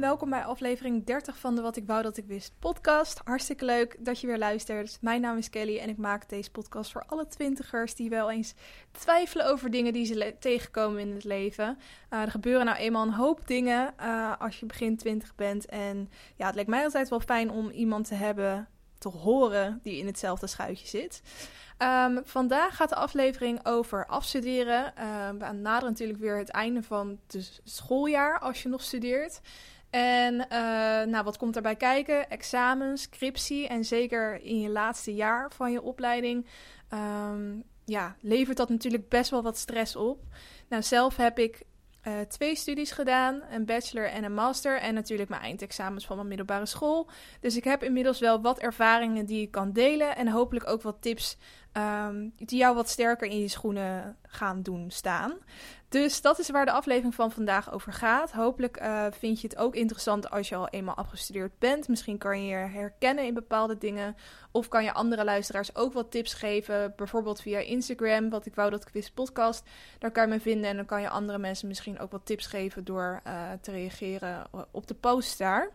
welkom bij aflevering 30 van de Wat ik wou dat ik wist podcast. Hartstikke leuk dat je weer luistert. Mijn naam is Kelly en ik maak deze podcast voor alle twintigers die wel eens twijfelen over dingen die ze tegenkomen in het leven. Uh, er gebeuren nou eenmaal een hoop dingen uh, als je begin 20 bent en ja, het lijkt mij altijd wel fijn om iemand te hebben, te horen die in hetzelfde schuitje zit. Um, vandaag gaat de aflevering over afstuderen. Uh, we naderen natuurlijk weer het einde van het schooljaar als je nog studeert. En uh, nou, wat komt daarbij kijken? Examens, scriptie en zeker in je laatste jaar van je opleiding. Um, ja, levert dat natuurlijk best wel wat stress op. Nou, zelf heb ik uh, twee studies gedaan, een bachelor en een master. En natuurlijk mijn eindexamens van mijn middelbare school. Dus ik heb inmiddels wel wat ervaringen die ik kan delen. En hopelijk ook wat tips um, die jou wat sterker in je schoenen gaan doen staan. Dus dat is waar de aflevering van vandaag over gaat. Hopelijk uh, vind je het ook interessant als je al eenmaal afgestudeerd bent. Misschien kan je je herkennen in bepaalde dingen. Of kan je andere luisteraars ook wat tips geven. Bijvoorbeeld via Instagram, wat ik wou dat ik wist podcast. Daar kan je me vinden en dan kan je andere mensen misschien ook wat tips geven door uh, te reageren op de post daar.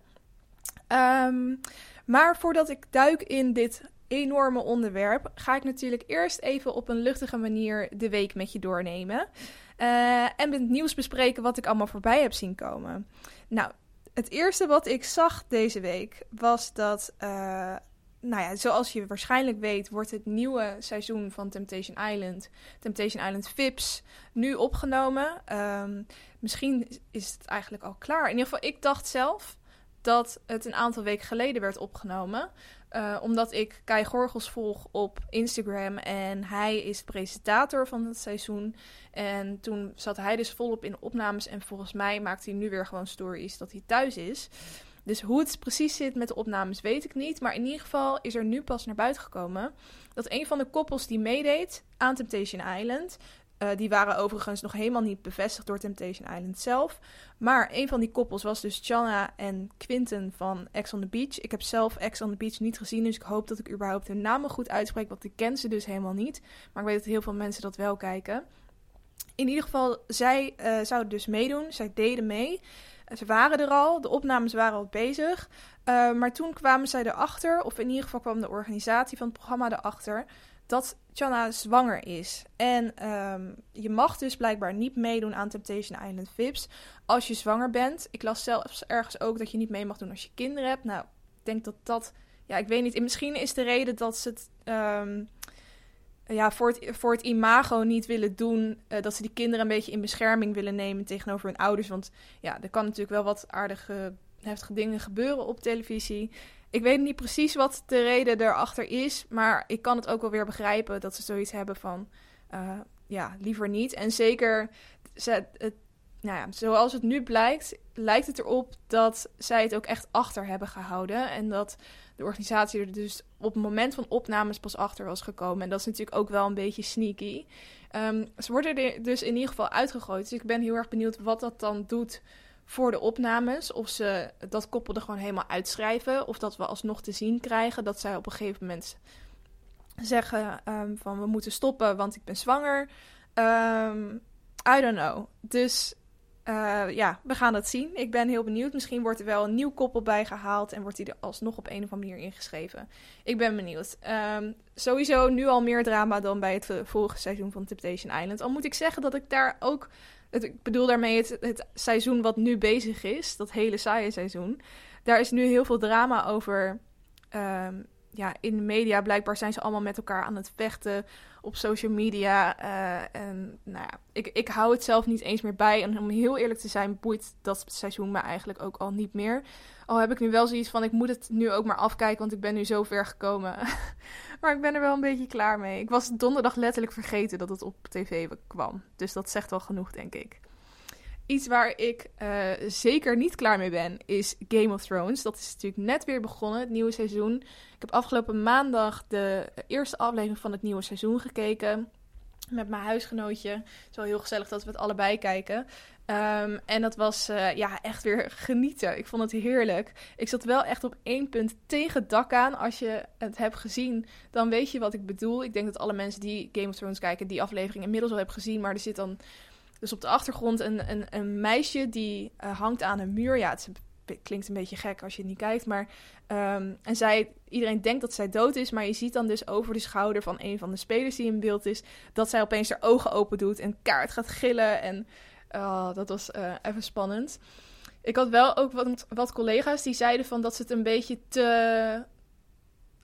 Um, maar voordat ik duik in dit enorme onderwerp, ga ik natuurlijk eerst even op een luchtige manier de week met je doornemen. Uh, en het nieuws bespreken wat ik allemaal voorbij heb zien komen. Nou, het eerste wat ik zag deze week was dat. Uh, nou ja, zoals je waarschijnlijk weet, wordt het nieuwe seizoen van Temptation Island, Temptation Island Vips, nu opgenomen. Um, misschien is het eigenlijk al klaar. In ieder geval, ik dacht zelf dat het een aantal weken geleden werd opgenomen. Uh, omdat ik Kai Gorgels volg op Instagram en hij is presentator van het seizoen. En toen zat hij dus volop in opnames en volgens mij maakt hij nu weer gewoon stories dat hij thuis is. Dus hoe het precies zit met de opnames weet ik niet. Maar in ieder geval is er nu pas naar buiten gekomen dat een van de koppels die meedeed aan Temptation Island uh, die waren overigens nog helemaal niet bevestigd door Temptation Island zelf. Maar een van die koppels was dus Channa en Quinten van Ex on the Beach. Ik heb zelf Ex on the Beach niet gezien, dus ik hoop dat ik überhaupt hun namen goed uitspreek, want ik ken ze dus helemaal niet. Maar ik weet dat heel veel mensen dat wel kijken. In ieder geval, zij uh, zouden dus meedoen. Zij deden mee. Uh, ze waren er al, de opnames waren al bezig. Maar toen kwamen zij erachter, of in ieder geval kwam de organisatie van het programma erachter, dat Channa zwanger is. En um, je mag dus blijkbaar niet meedoen aan Temptation Island Vips als je zwanger bent. Ik las zelfs ergens ook dat je niet mee mag doen als je kinderen hebt. Nou, ik denk dat dat... Ja, ik weet niet. Misschien is de reden dat ze het... Um, ja, voor het, voor het imago niet willen doen. Uh, dat ze die kinderen een beetje in bescherming willen nemen tegenover hun ouders. Want ja, er kan natuurlijk wel wat aardige, heftige dingen gebeuren op televisie. Ik weet niet precies wat de reden erachter is, maar ik kan het ook wel weer begrijpen dat ze zoiets hebben van, uh, ja, liever niet. En zeker, ze, nou ja, zoals het nu blijkt, lijkt het erop dat zij het ook echt achter hebben gehouden. En dat de organisatie er dus op het moment van opnames pas achter was gekomen. En dat is natuurlijk ook wel een beetje sneaky. Um, ze worden er dus in ieder geval uitgegooid. Dus ik ben heel erg benieuwd wat dat dan doet voor de opnames. Of ze dat koppel er gewoon helemaal uitschrijven. Of dat we alsnog te zien krijgen dat zij op een gegeven moment zeggen um, van we moeten stoppen, want ik ben zwanger. Um, I don't know. Dus uh, ja, we gaan dat zien. Ik ben heel benieuwd. Misschien wordt er wel een nieuw koppel bijgehaald en wordt hij er alsnog op een of andere manier ingeschreven. Ik ben benieuwd. Um, sowieso nu al meer drama dan bij het vorige seizoen van Temptation Island. Al moet ik zeggen dat ik daar ook ik bedoel daarmee het, het seizoen wat nu bezig is, dat hele saaie seizoen. Daar is nu heel veel drama over. Um, ja, in de media blijkbaar zijn ze allemaal met elkaar aan het vechten op social media. Uh, en nou ja, ik, ik hou het zelf niet eens meer bij. En om heel eerlijk te zijn, boeit dat seizoen me eigenlijk ook al niet meer. Al heb ik nu wel zoiets van, ik moet het nu ook maar afkijken, want ik ben nu zo ver gekomen. maar ik ben er wel een beetje klaar mee. Ik was donderdag letterlijk vergeten dat het op tv kwam. Dus dat zegt wel genoeg, denk ik. Iets waar ik uh, zeker niet klaar mee ben, is Game of Thrones. Dat is natuurlijk net weer begonnen, het nieuwe seizoen. Ik heb afgelopen maandag de eerste aflevering van het nieuwe seizoen gekeken. Met mijn huisgenootje. Het is wel heel gezellig dat we het allebei kijken. Um, en dat was uh, ja, echt weer genieten. Ik vond het heerlijk. Ik zat wel echt op één punt tegen het dak aan. Als je het hebt gezien, dan weet je wat ik bedoel. Ik denk dat alle mensen die Game of Thrones kijken, die aflevering inmiddels al hebben gezien. Maar er zit dan dus op de achtergrond een, een, een meisje die uh, hangt aan een muur. Ja, het klinkt een beetje gek als je het niet kijkt, maar ehm, en zij, iedereen denkt dat zij dood is, maar je ziet dan dus over de schouder van een van de spelers die in beeld is, dat zij opeens haar ogen open doet en kaart gaat gillen en oh, dat was uh, even spannend. Ik had wel ook wat, wat collega's die zeiden van dat ze het een beetje te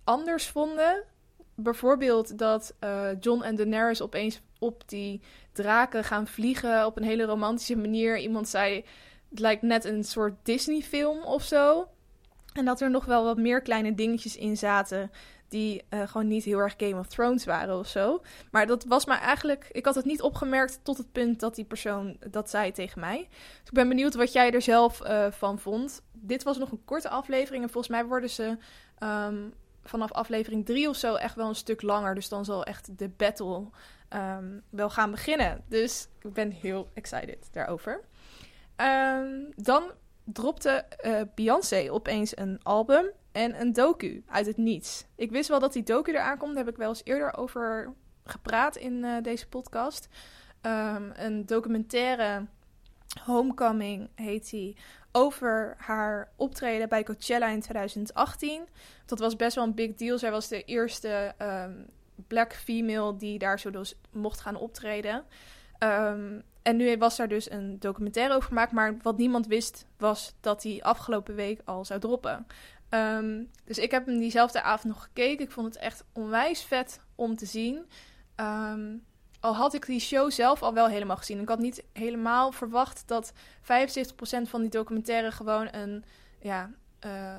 anders vonden. Bijvoorbeeld dat uh, John en Daenerys opeens op die draken gaan vliegen op een hele romantische manier. Iemand zei, het lijkt net een soort Disney-film of zo. En dat er nog wel wat meer kleine dingetjes in zaten die uh, gewoon niet heel erg Game of Thrones waren of zo. Maar dat was maar eigenlijk, ik had het niet opgemerkt tot het punt dat die persoon dat zei tegen mij. Dus ik ben benieuwd wat jij er zelf uh, van vond. Dit was nog een korte aflevering en volgens mij worden ze um, vanaf aflevering 3 of zo echt wel een stuk langer. Dus dan zal echt de battle um, wel gaan beginnen. Dus ik ben heel excited daarover. Um, dan dropte uh, Beyoncé opeens een album en een docu uit het niets. Ik wist wel dat die docu eraan komt. Daar heb ik wel eens eerder over gepraat in uh, deze podcast. Um, een documentaire, Homecoming heet die, over haar optreden bij Coachella in 2018. Dat was best wel een big deal. Zij was de eerste um, black female die daar zo dus mocht gaan optreden. Um, en nu was daar dus een documentaire over gemaakt. Maar wat niemand wist was dat die afgelopen week al zou droppen. Um, dus ik heb hem diezelfde avond nog gekeken. Ik vond het echt onwijs vet om te zien. Al had ik die show zelf al wel helemaal gezien. Ik had niet helemaal verwacht dat 75% van die documentaire gewoon een, ja, uh,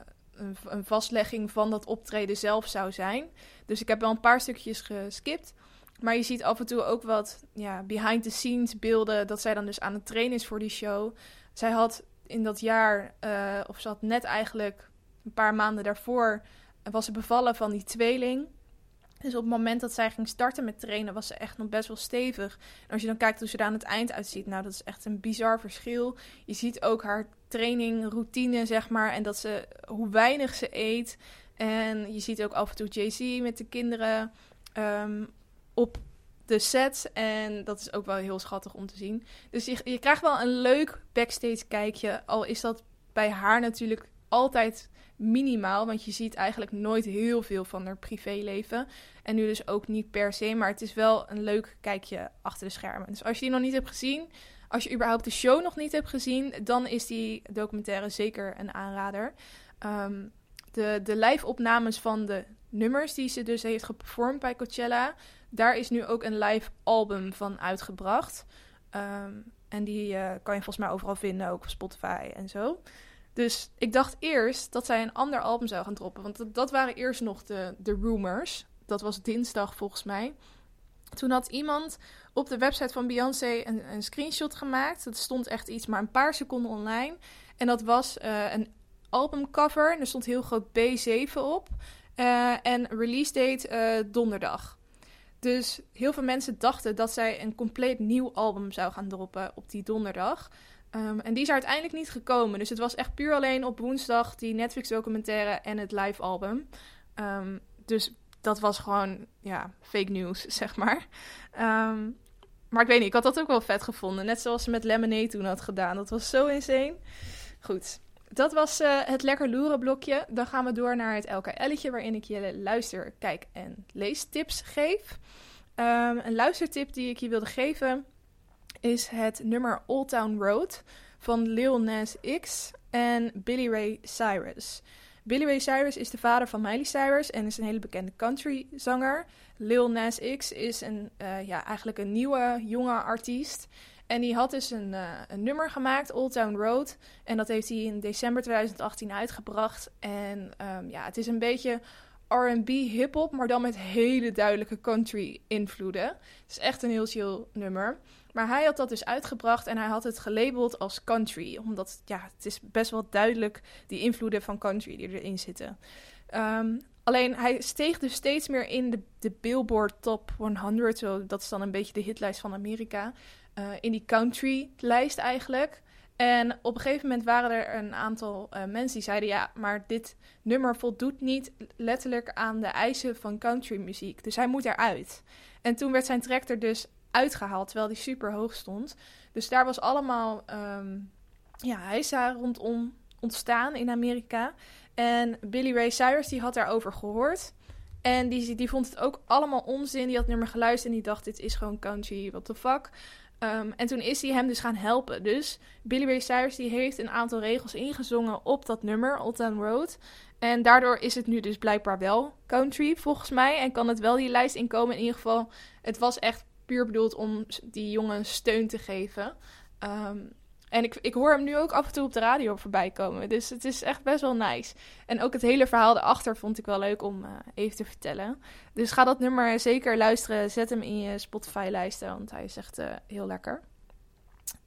een, vastlegging van dat optreden zelf zou zijn. Dus ik heb wel een paar stukjes geskipt. Maar je ziet af en toe ook wat ja, behind the scenes beelden. Dat zij dan dus aan het trainen is voor die show. Zij had in dat jaar, uh, of ze had net eigenlijk een paar maanden daarvoor, was ze bevallen van die tweeling. Dus op het moment dat zij ging starten met trainen, was ze echt nog best wel stevig. En als je dan kijkt hoe ze er aan het eind uitziet, nou, dat is echt een bizar verschil. Je ziet ook haar training, routine, zeg maar, en dat ze, hoe weinig ze eet. En je ziet ook af en toe JC met de kinderen um, op de set. En dat is ook wel heel schattig om te zien. Dus je, je krijgt wel een leuk backstage kijkje. Al is dat bij haar natuurlijk altijd minimaal. Want je ziet eigenlijk nooit heel veel van haar privéleven. En nu dus ook niet per se. Maar het is wel een leuk kijkje achter de schermen. Dus als je die nog niet hebt gezien. Als je überhaupt de show nog niet hebt gezien. Dan is die documentaire zeker een aanrader. Um, de, de live-opnames van de nummers die ze dus heeft geperformed bij Coachella. Daar is nu ook een live album van uitgebracht. Um, en die uh, kan je volgens mij overal vinden, ook op Spotify en zo. Dus ik dacht eerst dat zij een ander album zou gaan droppen. Want dat, waren eerst nog de, de rumors. Dat was dinsdag volgens mij. Toen had iemand op de website van Beyoncé een, een screenshot gemaakt. Dat stond echt iets maar een paar seconden online. En dat was uh, een albumcover. En er stond heel groot B7 op. Uh, en release date uh, donderdag. Dus heel veel mensen dachten dat zij een compleet nieuw album zou gaan droppen op die donderdag. Um, en die is uiteindelijk niet gekomen. Dus het was echt puur alleen op woensdag die Netflix-documentaire en het live album. Um, dus dat was gewoon, ja, fake news, zeg maar. Um, maar ik weet niet, ik had dat ook wel vet gevonden. Net zoals ze met Lemonade toen had gedaan. Dat was zo insane. Goed, dat was uh, het lekker loeren blokje. Dan gaan we door naar het LKL'tje, waarin ik je luister, kijk en leestips geef. een luistertip die ik je wilde geven is het nummer Old Town Road van Lil Nas X en Billy Ray Cyrus. Billy Ray Cyrus is de vader van Miley Cyrus en is een hele bekende country zanger. Lil Nas X is een, uh, ja, eigenlijk een nieuwe, jonge artiest. En die had dus een, uh, een, nummer gemaakt, Old Town Road. En dat heeft hij in december 2018 uitgebracht. En um, ja, het is een beetje R&B hip-hop, maar dan met hele duidelijke country invloeden. Het is echt een heel chill nummer. Maar hij had dat dus uitgebracht en hij had het gelabeld als country. Omdat ja, het is best wel duidelijk die invloeden van country die erin zitten. Um, alleen hij steeg dus steeds meer in de, de Billboard Top 100. Zo, dat is dan een beetje de hitlijst van Amerika. Uh, in die country-lijst eigenlijk. En op een gegeven moment waren er een aantal uh, mensen die zeiden: ja, maar dit nummer voldoet niet letterlijk aan de eisen van countrymuziek. Dus hij moet eruit. En toen werd zijn track er dus uitgehaald, terwijl die super hoog stond. Dus daar was allemaal um, ja, heisa rondom ontstaan in Amerika. En Billy Ray Cyrus die had daarover gehoord. En die, die vond het ook allemaal onzin. Die had het nummer geluisterd en die dacht: dit is gewoon country, what the fuck. Um, en toen is hij hem dus gaan helpen. Dus Billy Ray Cyrus die heeft een aantal regels ingezongen op dat nummer, Old Town Road. En daardoor is het nu dus blijkbaar wel country, volgens mij. En kan het wel die lijst inkomen. In ieder geval, het was echt puur bedoeld om die jongen steun te geven. Um, en ik, ik hoor hem nu ook af en toe op de radio voorbij komen. Dus het is echt best wel nice. En ook het hele verhaal erachter vond ik wel leuk om uh, even te vertellen. Dus ga dat nummer zeker luisteren. Zet hem in je Spotify-lijsten, want hij is echt uh, heel lekker.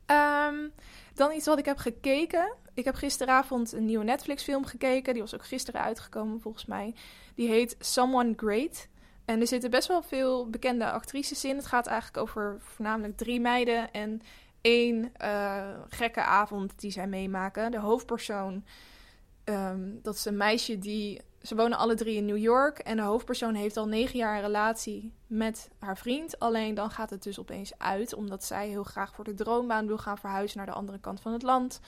Um, dan iets wat ik heb gekeken. Ik heb gisteravond een nieuwe Netflix-film gekeken. Die was ook gisteren uitgekomen, volgens mij. Die heet Someone Great. En er zitten best wel veel bekende actrices in. Het gaat eigenlijk over voornamelijk drie meiden. En één uh, gekke avond die zij meemaken. De hoofdpersoon, um, dat is een meisje die. Ze wonen alle drie in New York. En de hoofdpersoon heeft al negen jaar een relatie met haar vriend. Alleen dan gaat het dus opeens uit. Omdat zij heel graag voor de droombaan wil gaan verhuizen naar de andere kant van het land.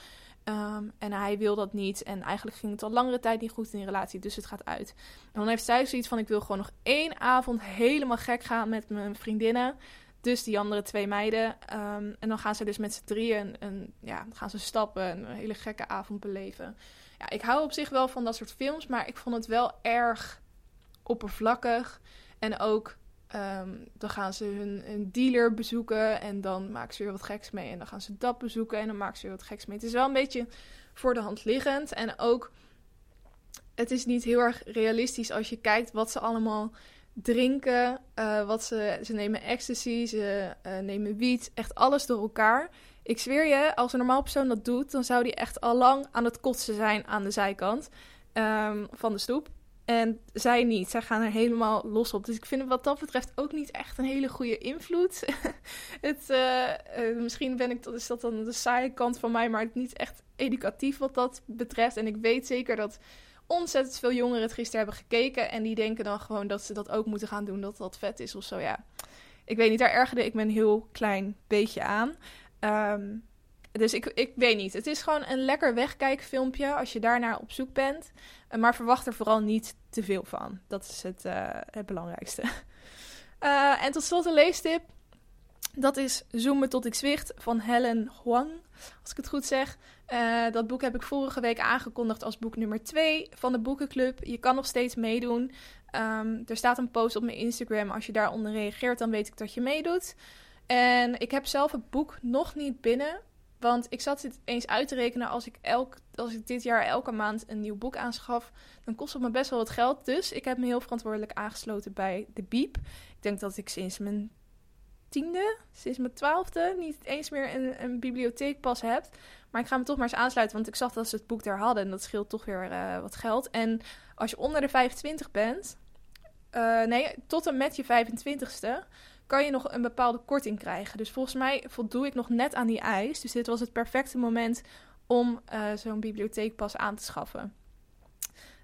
Um, en hij wil dat niet. En eigenlijk ging het al langere tijd niet goed in die relatie. Dus het gaat uit. En dan heeft zij zoiets van: ik wil gewoon nog één avond helemaal gek gaan met mijn vriendinnen. Dus die andere twee meiden. Um, en dan gaan ze dus met z'n drieën en, ja, gaan ze stappen en een hele gekke avond beleven. Ja, ik hou op zich wel van dat soort films, maar ik vond het wel erg oppervlakkig. En ook um, dan gaan ze hun, hun, dealer bezoeken en dan maken ze weer wat geks mee. En dan gaan ze dat bezoeken en dan maken ze weer wat geks mee. Het is wel een beetje voor de hand liggend. En ook, het is niet heel erg realistisch als je kijkt wat ze allemaal drinken, uh, wat ze, ze nemen ecstasy, ze uh, nemen wiet, echt alles door elkaar. Ik zweer je, als een normaal persoon dat doet, dan zou die echt al lang aan het kotsen zijn aan de zijkant um, van de stoep. En zij niet. Zij gaan er helemaal los op. Dus ik vind het wat dat betreft ook niet echt een hele goede invloed. het, uh, misschien ben ik, is dat dan de saaie kant van mij, maar niet echt educatief wat dat betreft. En ik weet zeker dat ontzettend veel jongeren het gisteren hebben gekeken. En die denken dan gewoon dat ze dat ook moeten gaan doen, dat dat vet is of zo. Ja, ik weet niet, daar ergerde ik me een heel klein beetje aan. Um, dus ik, ik weet niet. Het is gewoon een lekker wegkijkfilmpje als je daarnaar op zoek bent. Eh, maar verwacht er vooral niet te veel van. Dat is het, uh, het belangrijkste. Uh, en tot slot een leestip. Dat is Zoomen tot ik zwicht van Helen Huang, als ik het goed zeg. Uh, dat boek heb ik vorige week aangekondigd als boek nummer 2 van de Boekenclub. Je kan nog steeds meedoen. Um, er staat een post op mijn Instagram. Als je daaronder reageert, dan weet ik dat je meedoet. En ik heb zelf het boek nog niet binnen. Want ik zat dit eens uit te rekenen. Als ik, elk, als ik dit jaar elke maand een nieuw boek aanschaf, dan kost het me best wel wat geld. Dus ik heb me heel verantwoordelijk aangesloten bij de Biep. Ik denk dat ik sinds mijn tiende, sinds mijn twaalfde, niet eens meer een, een bibliotheekpas heb. Maar ik ga me toch maar eens aansluiten, want ik zag dat ze het boek daar hadden. En dat scheelt toch weer uh, wat geld. En als je onder de 25 bent, uh, nee, tot en met je 25ste, kan je nog een bepaalde korting krijgen. Dus volgens mij voldoe ik nog net aan die eis. Dus dit was het perfecte moment om uh, zo'n bibliotheekpas aan te schaffen.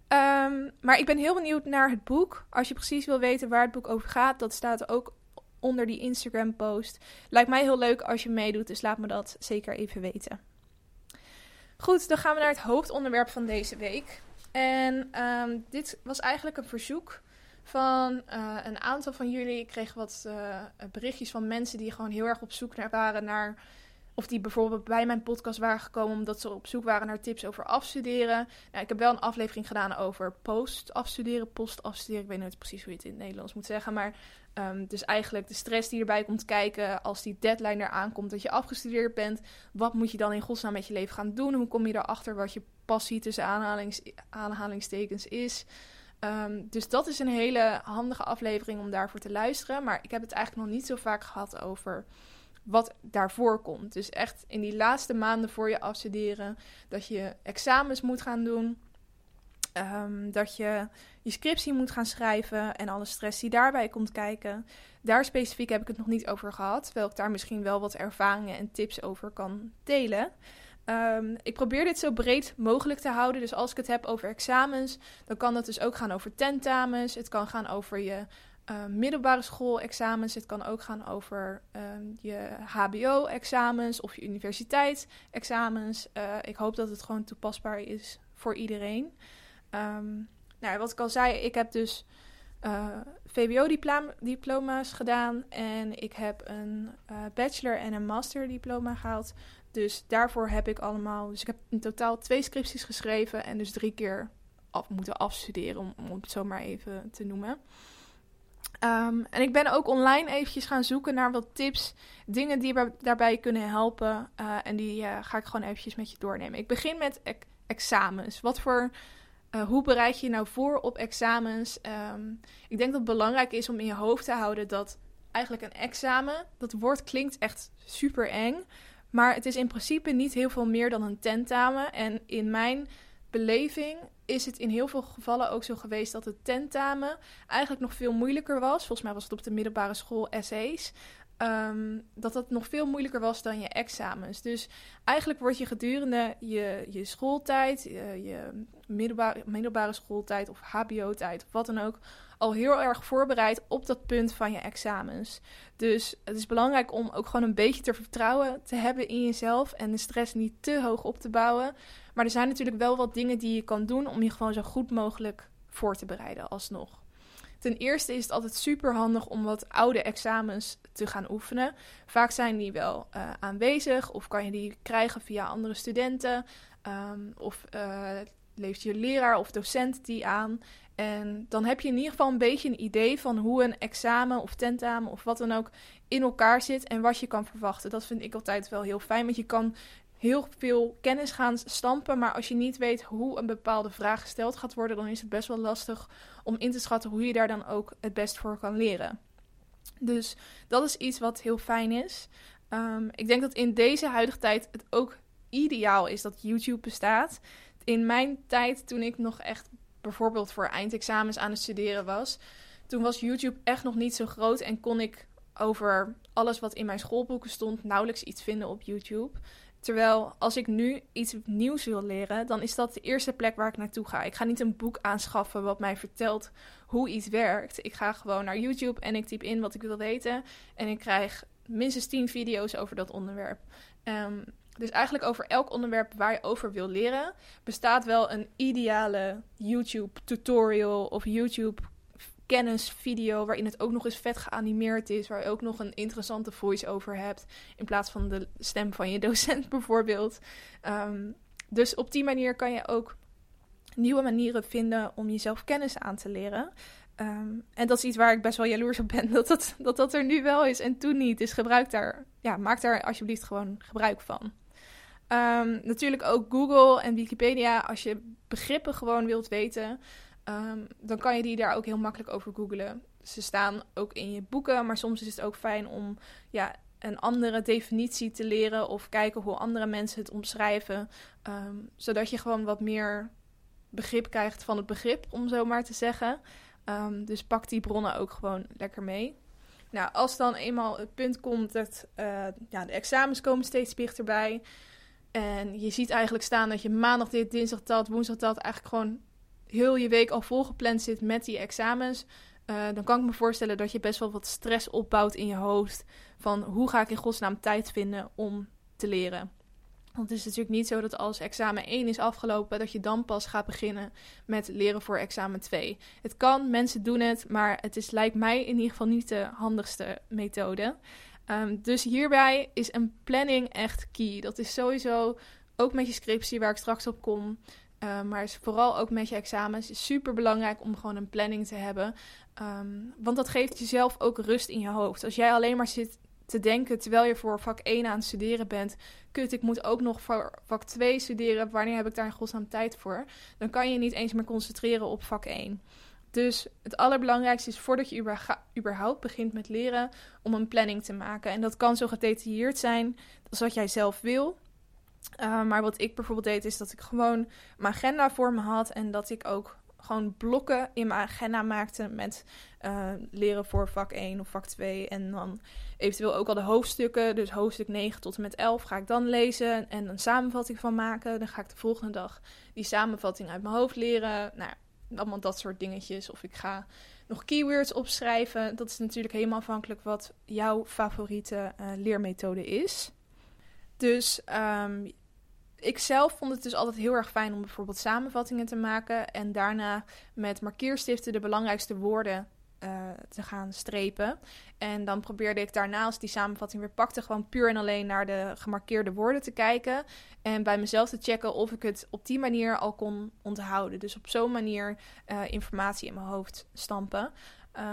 Um, maar ik ben heel benieuwd naar het boek. Als je precies wil weten waar het boek over gaat, dat staat ook onder die Instagram-post. Lijkt mij heel leuk als je meedoet, dus laat me dat zeker even weten. Goed, dan gaan we naar het hoofdonderwerp van deze week. En um, dit was eigenlijk een verzoek van uh, een aantal van jullie. Ik kreeg wat uh, berichtjes van mensen die gewoon heel erg op zoek naar waren naar. Of die bijvoorbeeld bij mijn podcast waren gekomen omdat ze op zoek waren naar tips over afstuderen. Nou, ik heb wel een aflevering gedaan over post-afstuderen, post-afstuderen. Ik weet niet precies hoe je het in het Nederlands moet zeggen. Maar um, dus eigenlijk de stress die erbij komt kijken als die deadline eraan komt dat je afgestudeerd bent. Wat moet je dan in godsnaam met je leven gaan doen? Hoe kom je erachter wat je passie tussen aanhalings, aanhalingstekens is? Um, dus dat is een hele handige aflevering om daarvoor te luisteren. Maar ik heb het eigenlijk nog niet zo vaak gehad over wat daarvoor komt. Dus echt in die laatste maanden voor je afstuderen, dat je examens moet gaan doen. Um, dat je je scriptie moet gaan schrijven en alle stress die daarbij komt kijken. Daar specifiek heb ik het nog niet over gehad, terwijl ik daar misschien wel wat ervaringen en tips over kan delen. Um, ik probeer dit zo breed mogelijk te houden. Dus als ik het heb over examens, dan kan het dus ook gaan over tentamens. Het kan gaan over je uh, middelbare schoolexamens. Het kan ook gaan over ehm, je HBO-examens of je universiteitsexamens. Uh, ik hoop dat het gewoon toepasbaar is voor iedereen. Um, nou, wat ik al zei, ik heb dus uh, VWO-diploma's gedaan en ik heb een bachelor en een master diploma gehaald. Dus daarvoor heb ik allemaal. Dus ik heb in totaal twee scripties geschreven en dus drie keer moeten afstuderen, om, om het zo maar even te noemen. Um, en ik ben ook online eventjes gaan zoeken naar wat tips, dingen die daarbij kunnen helpen. Uh, en die uh, ga ik gewoon eventjes met je doornemen. Ik begin met examens. Wat voor, uh, hoe bereid je je nou voor op examens? Um, ik denk dat het belangrijk is om in je hoofd te houden dat eigenlijk een examen, dat woord klinkt echt super eng. Maar het is in principe niet heel veel meer dan een tentamen. En in mijn beleving is het in heel veel gevallen ook zo geweest dat het tentamen eigenlijk nog veel moeilijker was. Volgens mij was het op de middelbare school essays. Um, dat dat nog veel moeilijker was dan je examens. Dus eigenlijk word je gedurende je, je schooltijd, je, je middelbare, middelbare schooltijd of HBO-tijd of wat dan ook, al heel erg voorbereid op dat punt van je examens. Dus het is belangrijk om ook gewoon een beetje te vertrouwen te hebben in jezelf en de stress niet te hoog op te bouwen. Maar er zijn natuurlijk wel wat dingen die je kan doen om je gewoon zo goed mogelijk voor te bereiden alsnog. Ten eerste is het altijd super handig om wat oude examens te gaan oefenen. Vaak zijn die wel uh, aanwezig of kan je die krijgen via andere studenten. Um, of uh, levert je leraar of docent die aan. En dan heb je in ieder geval een beetje een idee van hoe een examen of tentamen of wat dan ook in elkaar zit en wat je kan verwachten. Dat vind ik altijd wel heel fijn, want je kan heel veel kennis gaan stampen, maar als je niet weet hoe een bepaalde vraag gesteld gaat worden, dan is het best wel lastig om in te schatten hoe je daar dan ook het best voor kan leren. Dus dat is iets wat heel fijn is. Um, ik denk dat in deze huidige tijd het ook ideaal is dat YouTube bestaat. In mijn tijd, toen ik nog echt bijvoorbeeld voor eindexamens aan het studeren was, toen was YouTube echt nog niet zo groot en kon ik over alles wat in mijn schoolboeken stond nauwelijks iets vinden op YouTube. Terwijl als ik nu iets nieuws wil leren, dan is dat de eerste plek waar ik naartoe ga. Ik ga niet een boek aanschaffen wat mij vertelt hoe iets werkt. Ik ga gewoon naar YouTube en ik typ in wat ik wil weten. En ik krijg minstens 10 video's over dat onderwerp. Um, dus eigenlijk over elk onderwerp waar je over wil leren, bestaat wel een ideale YouTube tutorial of YouTube kennisvideo waarin het ook nog eens vet geanimeerd is, waar je ook nog een interessante voice-over hebt in plaats van de stem van je docent bijvoorbeeld. Um, dus op die manier kan je ook nieuwe manieren vinden om jezelf kennis aan te leren. Um, en dat is iets waar ik best wel jaloers op ben, dat dat, dat dat er nu wel is en toen niet. Dus gebruik daar, ja, maak daar alsjeblieft gewoon gebruik van. Um, natuurlijk ook Google en Wikipedia. Als je begrippen gewoon wilt weten, um, dan kan je die daar ook heel makkelijk over googlen. Ze staan ook in je boeken, maar soms is het ook fijn om ja, een andere definitie te leren of kijken hoe andere mensen het omschrijven. Um, zodat je gewoon wat meer begrip krijgt van het begrip, om zo maar te zeggen. Um, dus pak die bronnen ook gewoon lekker mee. Nou, als dan eenmaal het punt komt dat uh, ja, de examens komen steeds dichterbij. En je ziet eigenlijk staan dat je maandag dit, dinsdag dat, woensdag dat eigenlijk gewoon heel je week al volgepland zit met die examens. Uh, dan kan ik me voorstellen dat je best wel wat stress opbouwt in je hoofd. Van hoe ga ik in godsnaam tijd vinden om te leren. Want het is natuurlijk niet zo dat als examen 1 is afgelopen, dat je dan pas gaat beginnen met leren voor examen 2. Het kan, mensen doen het, maar het is, lijkt mij in ieder geval niet de handigste methode. Um, dus hierbij is een planning echt key. Dat is sowieso ook met je scriptie, waar ik straks op kom. Uh, maar is vooral ook met je examens is super belangrijk om gewoon een planning te hebben. Um, want dat geeft jezelf ook rust in je hoofd. Als jij alleen maar zit te denken terwijl je voor vak 1 aan het studeren bent. Kut, ik moet ook nog voor vak 2 studeren. Wanneer heb ik daar in godsnaam tijd voor? Dan kan je niet eens meer concentreren op vak 1. Dus het allerbelangrijkste is voordat je überhaupt begint met leren, om een planning te maken. En dat kan zo gedetailleerd zijn als wat jij zelf wil. Uh, maar wat ik bijvoorbeeld deed, is dat ik gewoon mijn agenda voor me had en dat ik ook gewoon blokken in mijn agenda maakte met uh, leren voor vak 1 of vak 2. En dan eventueel ook al de hoofdstukken. Dus hoofdstuk 9 tot en met 11 ga ik dan lezen en een samenvatting van maken. Dan ga ik de volgende dag die samenvatting uit mijn hoofd leren. Nou, allemaal dat soort dingetjes. Of ik ga nog keywords opschrijven. Dat is natuurlijk helemaal afhankelijk wat jouw favoriete uh, leermethode is. Dus um, ik zelf vond het dus altijd heel erg fijn om bijvoorbeeld samenvattingen te maken en daarna met markeerstiften de belangrijkste woorden uh, te gaan strepen. En dan probeerde ik daarna, als die samenvatting weer pakte, gewoon puur en alleen naar de gemarkeerde woorden te kijken. En bij mezelf te checken of ik het op die manier al kon onthouden. Dus op zo'n manier uh, informatie in mijn hoofd stampen.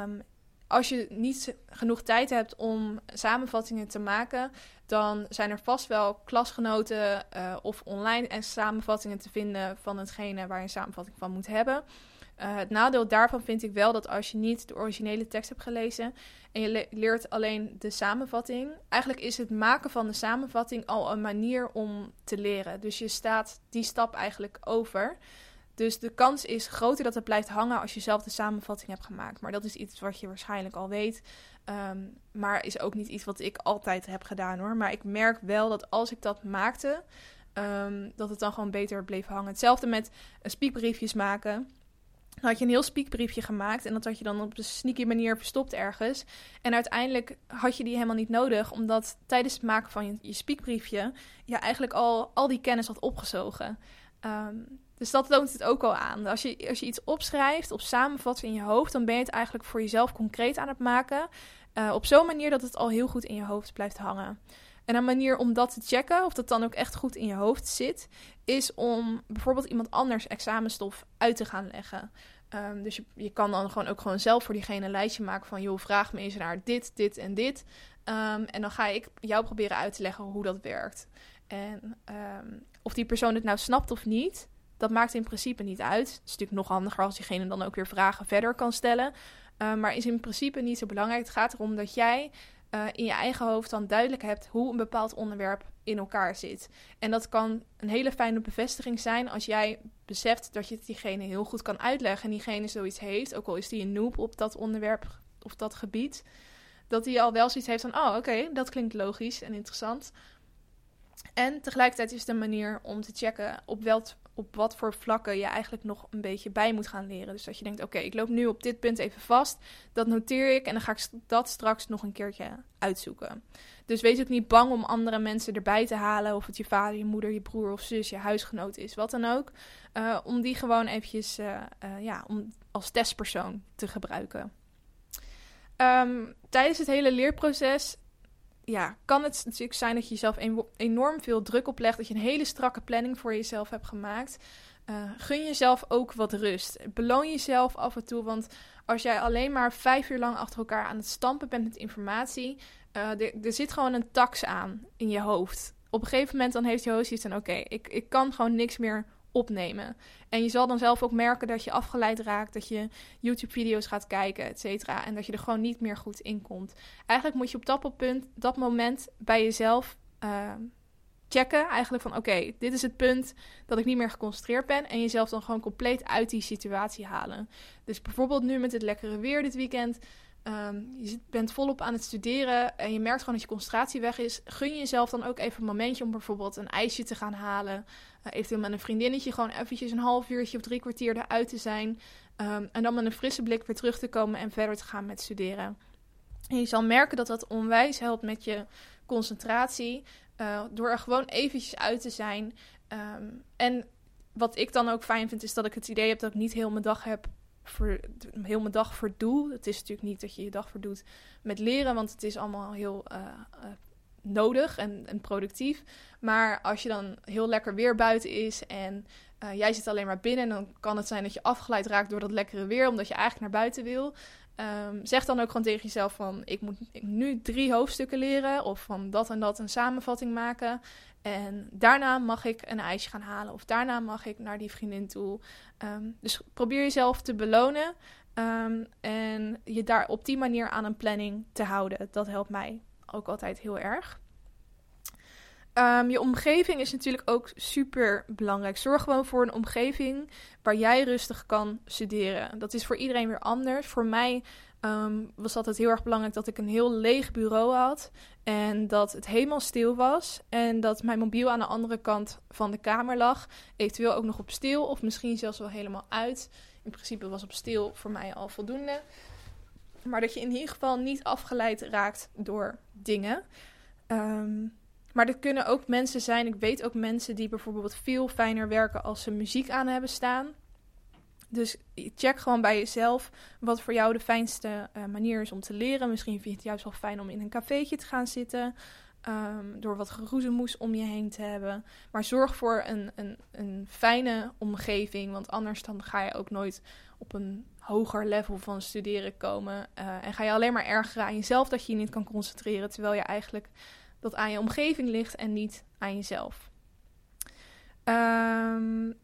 Um, als je niet genoeg tijd hebt om samenvattingen te maken, dan zijn er vast wel klasgenoten uh, of online samenvattingen te vinden van hetgene waar je een samenvatting van moet hebben. Uh, het nadeel daarvan vind ik wel dat als je niet de originele tekst hebt gelezen en je le leert alleen de samenvatting, eigenlijk is het maken van de samenvatting al een manier om te leren. Dus je staat die stap eigenlijk over. Dus de kans is groter dat het blijft hangen als je zelf de samenvatting hebt gemaakt. Maar dat is iets wat je waarschijnlijk al weet. Um, maar is ook niet iets wat ik altijd heb gedaan hoor. Maar ik merk wel dat als ik dat maakte, um, dat het dan gewoon beter bleef hangen. Hetzelfde met speakbriefjes maken. Dan had je een heel speakbriefje gemaakt en dat had je dan op een sneaky manier verstopt ergens. En uiteindelijk had je die helemaal niet nodig, omdat tijdens het maken van je, je speakbriefje je eigenlijk al, al die kennis had opgezogen. Um, dus dat toont het ook al aan. Als je, als je iets opschrijft of samenvat in je hoofd, dan ben je het eigenlijk voor jezelf concreet aan het maken. Uh, op zo'n manier dat het al heel goed in je hoofd blijft hangen. En een manier om dat te checken, of dat dan ook echt goed in je hoofd zit, is om bijvoorbeeld iemand anders examenstof uit te gaan leggen. Um, dus je, je kan dan gewoon ook gewoon zelf voor diegene een lijstje maken van, joh, vraag me eens naar dit, dit en dit. Um, en dan ga ik jou proberen uit te leggen hoe dat werkt. En um, of die persoon het nou snapt of niet, dat maakt in principe niet uit. Het is natuurlijk nog handiger als diegene dan ook weer vragen verder kan stellen. Uh, maar is in principe niet zo belangrijk. Het gaat erom dat jij uh, in je eigen hoofd dan duidelijk hebt hoe een bepaald onderwerp in elkaar zit. En dat kan een hele fijne bevestiging zijn als jij beseft dat je het diegene heel goed kan uitleggen. En diegene zoiets heeft, ook al is die een noob op dat onderwerp of dat gebied. Dat hij al wel zoiets heeft van: oh, oké, dat klinkt logisch en interessant. En tegelijkertijd is het een manier om te checken op, wel, op wat voor vlakken je eigenlijk nog een beetje bij moet gaan leren. Dus dat je denkt, oké, ik loop nu op dit punt even vast. Dat noteer ik en dan ga ik dat straks nog een keertje uitzoeken. Dus wees ook niet bang om andere mensen erbij te halen. Of het je vader, je moeder, je broer of zus, je huisgenoot is, wat dan ook. Uh, om die gewoon eventjes uh, uh, ja, om als testpersoon te gebruiken. Um, tijdens het hele leerproces ja, kan het natuurlijk zijn dat je jezelf enorm veel druk oplegt. Dat je een hele strakke planning voor jezelf hebt gemaakt. Uh, gun jezelf ook wat rust. Beloon jezelf af en toe. Want als jij alleen maar vijf uur lang achter elkaar aan het stampen bent met informatie. Uh, er zit gewoon een tax aan in je hoofd. Op een gegeven moment dan heeft je hoofd iets van: oké, ik, ik kan gewoon niks meer opnemen. En je zal dan zelf ook merken dat je afgeleid raakt, dat je YouTube-video's gaat kijken, et cetera. En dat je er gewoon niet meer goed in komt. Eigenlijk moet je op dat, punt, dat moment bij jezelf uh, checken. Eigenlijk van oké, dit is het punt dat ik niet meer geconcentreerd ben. En jezelf dan gewoon compleet uit die situatie halen. Dus bijvoorbeeld nu met het lekkere weer dit weekend. Um, je bent volop aan het studeren en je merkt gewoon dat je concentratie weg is. Gun je jezelf dan ook even een momentje om bijvoorbeeld een ijsje te gaan halen. Uh, eventueel met een vriendinnetje gewoon eventjes een half uurtje of drie kwartier eruit te zijn. Um, en dan met een frisse blik weer terug te komen en verder te gaan met studeren. En je zal merken dat dat onwijs helpt met je concentratie. Uh, door er gewoon eventjes uit te zijn. Um, en wat ik dan ook fijn vind, is dat ik het idee heb dat ik niet heel mijn dag heb voor, heel mijn dag verdoe. Het is natuurlijk niet dat je je dag verdoet met leren, want het is allemaal heel uh, uh, nodig en, productief. Maar als je dan heel lekker weer buiten is en uh, jij zit alleen maar binnen, dan kan het zijn dat je afgeleid raakt door dat lekkere weer, omdat je eigenlijk naar buiten wil. Um, zeg dan ook gewoon tegen jezelf van ik moet nu drie hoofdstukken leren of van dat en dat een samenvatting maken. En daarna mag ik een ijsje gaan halen of daarna mag ik naar die vriendin toe. Um, dus probeer jezelf te belonen um, en je daar op die manier aan een planning te houden. Dat helpt mij ook altijd heel erg. Um, je omgeving is natuurlijk ook super belangrijk. Zorg gewoon voor een omgeving waar jij rustig kan studeren. Dat is voor iedereen weer anders. Voor mij um, was altijd heel erg belangrijk dat ik een heel leeg bureau had. En dat het helemaal stil was. En dat mijn mobiel aan de andere kant van de kamer lag. Eventueel ook nog op stil of misschien zelfs wel helemaal uit. in principe was op stil voor mij al voldoende. Maar dat je in ieder geval niet afgeleid raakt door dingen. Ehm, maar dat kunnen ook mensen zijn. Ik weet ook mensen die bijvoorbeeld veel fijner werken als ze muziek aan hebben staan. Dus check gewoon bij jezelf wat voor jou de fijnste uh, manier is om te leren. Misschien vind je het juist wel fijn om in een cafeetje te gaan zitten. Um, door wat geroezemoes om je heen te hebben. Maar zorg voor een, een, een fijne omgeving. Want anders dan ga je ook nooit op een hoger level van studeren komen. Uh, en ga je alleen maar ergeren aan jezelf dat je je niet kan concentreren. Terwijl je eigenlijk dat aan je omgeving ligt en niet aan jezelf. Um,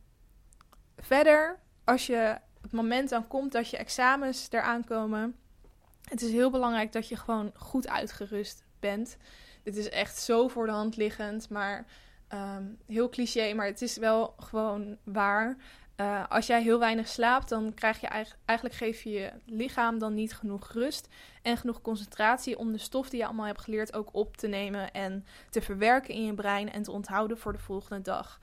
verder, als je het moment dan komt dat je examens eraan komen. Het is heel belangrijk dat je gewoon goed uitgerust bent. Dit is echt zo voor de hand liggend, maar um, heel cliché, maar het is wel gewoon waar. Uh, als jij heel weinig slaapt, dan krijg je eigenlijk, geef je je lichaam dan niet genoeg rust en genoeg concentratie om de stof die je allemaal hebt geleerd ook op te nemen en te verwerken in je brein en te onthouden voor de volgende dag.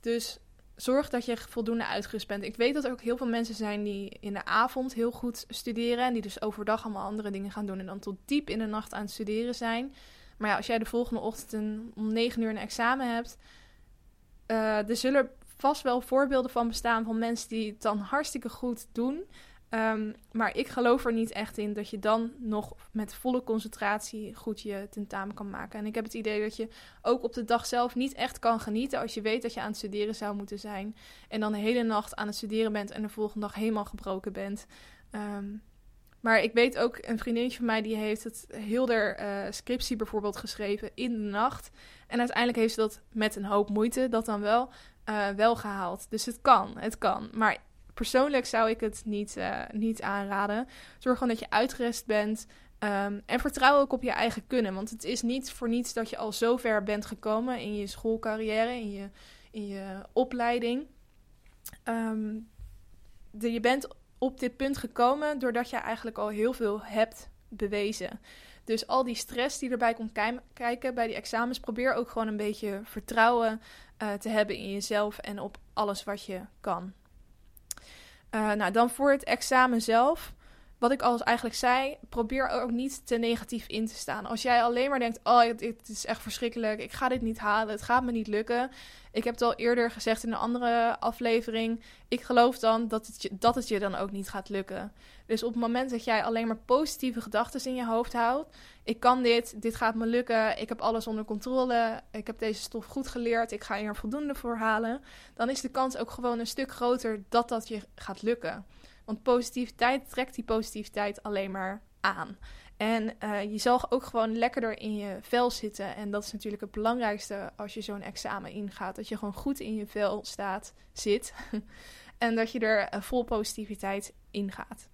Dus zorg dat je voldoende uitgerust bent. Ik weet dat er ook heel veel mensen zijn die in de avond heel goed studeren en die dus overdag allemaal andere dingen gaan doen en dan tot diep in de nacht aan het studeren zijn. Maar ja, als jij de volgende ochtend om 9 uur een examen hebt, uh, er zullen vast wel voorbeelden van bestaan van mensen die het dan hartstikke goed doen. Um, maar ik geloof er niet echt in dat je dan nog met volle concentratie goed je tentamen kan maken. En ik heb het idee dat je ook op de dag zelf niet echt kan genieten als je weet dat je aan het studeren zou moeten zijn. En dan de hele nacht aan het studeren bent en de volgende dag helemaal gebroken bent. Um, maar ik weet ook, een vriendinnetje van mij die heeft het heel der uh, scriptie bijvoorbeeld geschreven in de nacht. En uiteindelijk heeft ze dat met een hoop moeite dat dan wel, uh, wel gehaald. Dus het kan, het kan. Maar persoonlijk zou ik het niet, uh, niet aanraden. Zorg gewoon dat je uitgerust bent. Um, en vertrouw ook op je eigen kunnen. Want het is niet voor niets dat je al zo ver bent gekomen in je schoolcarrière, in je, in je opleiding. De, je bent op dit punt gekomen doordat je eigenlijk al heel veel hebt bewezen. Dus al die stress die erbij komt kijken bij die examens, probeer ook gewoon een beetje vertrouwen uh, te hebben in jezelf en op alles wat je kan. Uh, nou, dan voor het examen zelf. Wat ik al eigenlijk zei, probeer ook niet te negatief in te staan. Als jij alleen maar denkt: Oh, het is echt verschrikkelijk, ik ga dit niet halen, het gaat me niet lukken, ik heb het al eerder gezegd in een andere aflevering. Ik geloof dan dat het, je, dat het je dan ook niet gaat lukken. Dus op het moment dat jij alleen maar positieve gedachten in je hoofd houdt. Ik kan dit, dit gaat me lukken, ik heb alles onder controle, ik heb deze stof goed geleerd, ik ga er voldoende voor halen. Dan is de kans ook gewoon een stuk groter dat dat je gaat lukken. Want positiviteit trekt die positiviteit alleen maar aan. En uh, je zal ook gewoon lekkerder in je vel zitten. En dat is natuurlijk het belangrijkste als je zo'n examen ingaat. Dat je gewoon goed in je vel staat, zit. en dat je er uh, vol positiviteit in gaat.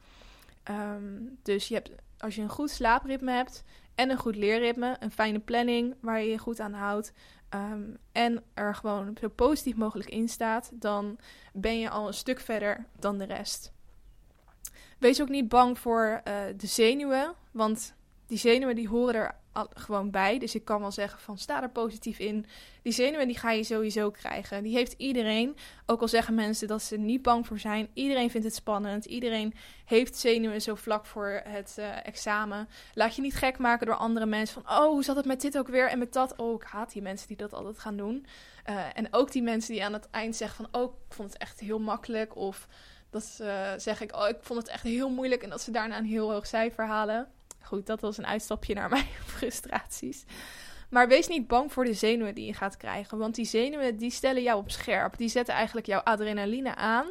Um, dus je hebt, als je een goed slaapritme hebt en een goed leerritme, een fijne planning waar je je goed aan houdt. Um, en er gewoon zo positief mogelijk in staat, dan ben je al een stuk verder dan de rest. Wees ook niet bang voor uh, de zenuwen, want die zenuwen die horen er gewoon bij. Dus ik kan wel zeggen van sta er positief in. Die zenuwen die ga je sowieso krijgen. Die heeft iedereen. Ook al zeggen mensen dat ze er niet bang voor zijn. Iedereen vindt het spannend. Iedereen heeft zenuwen zo vlak voor het uh, examen. Laat je niet gek maken door andere mensen van oh hoe zat het met dit ook weer en met dat. Oh ik haat die mensen die dat altijd gaan doen. Uh, en ook die mensen die aan het eind zeggen van oh ik vond het echt heel makkelijk of dat uh, zeg ik, oh, ik vond het echt heel moeilijk. En dat ze daarna een heel hoog cijfer halen. Goed, dat was een uitstapje naar mijn frustraties. Maar wees niet bang voor de zenuwen die je gaat krijgen. Want die zenuwen die stellen jou op scherp. Die zetten eigenlijk jouw adrenaline aan.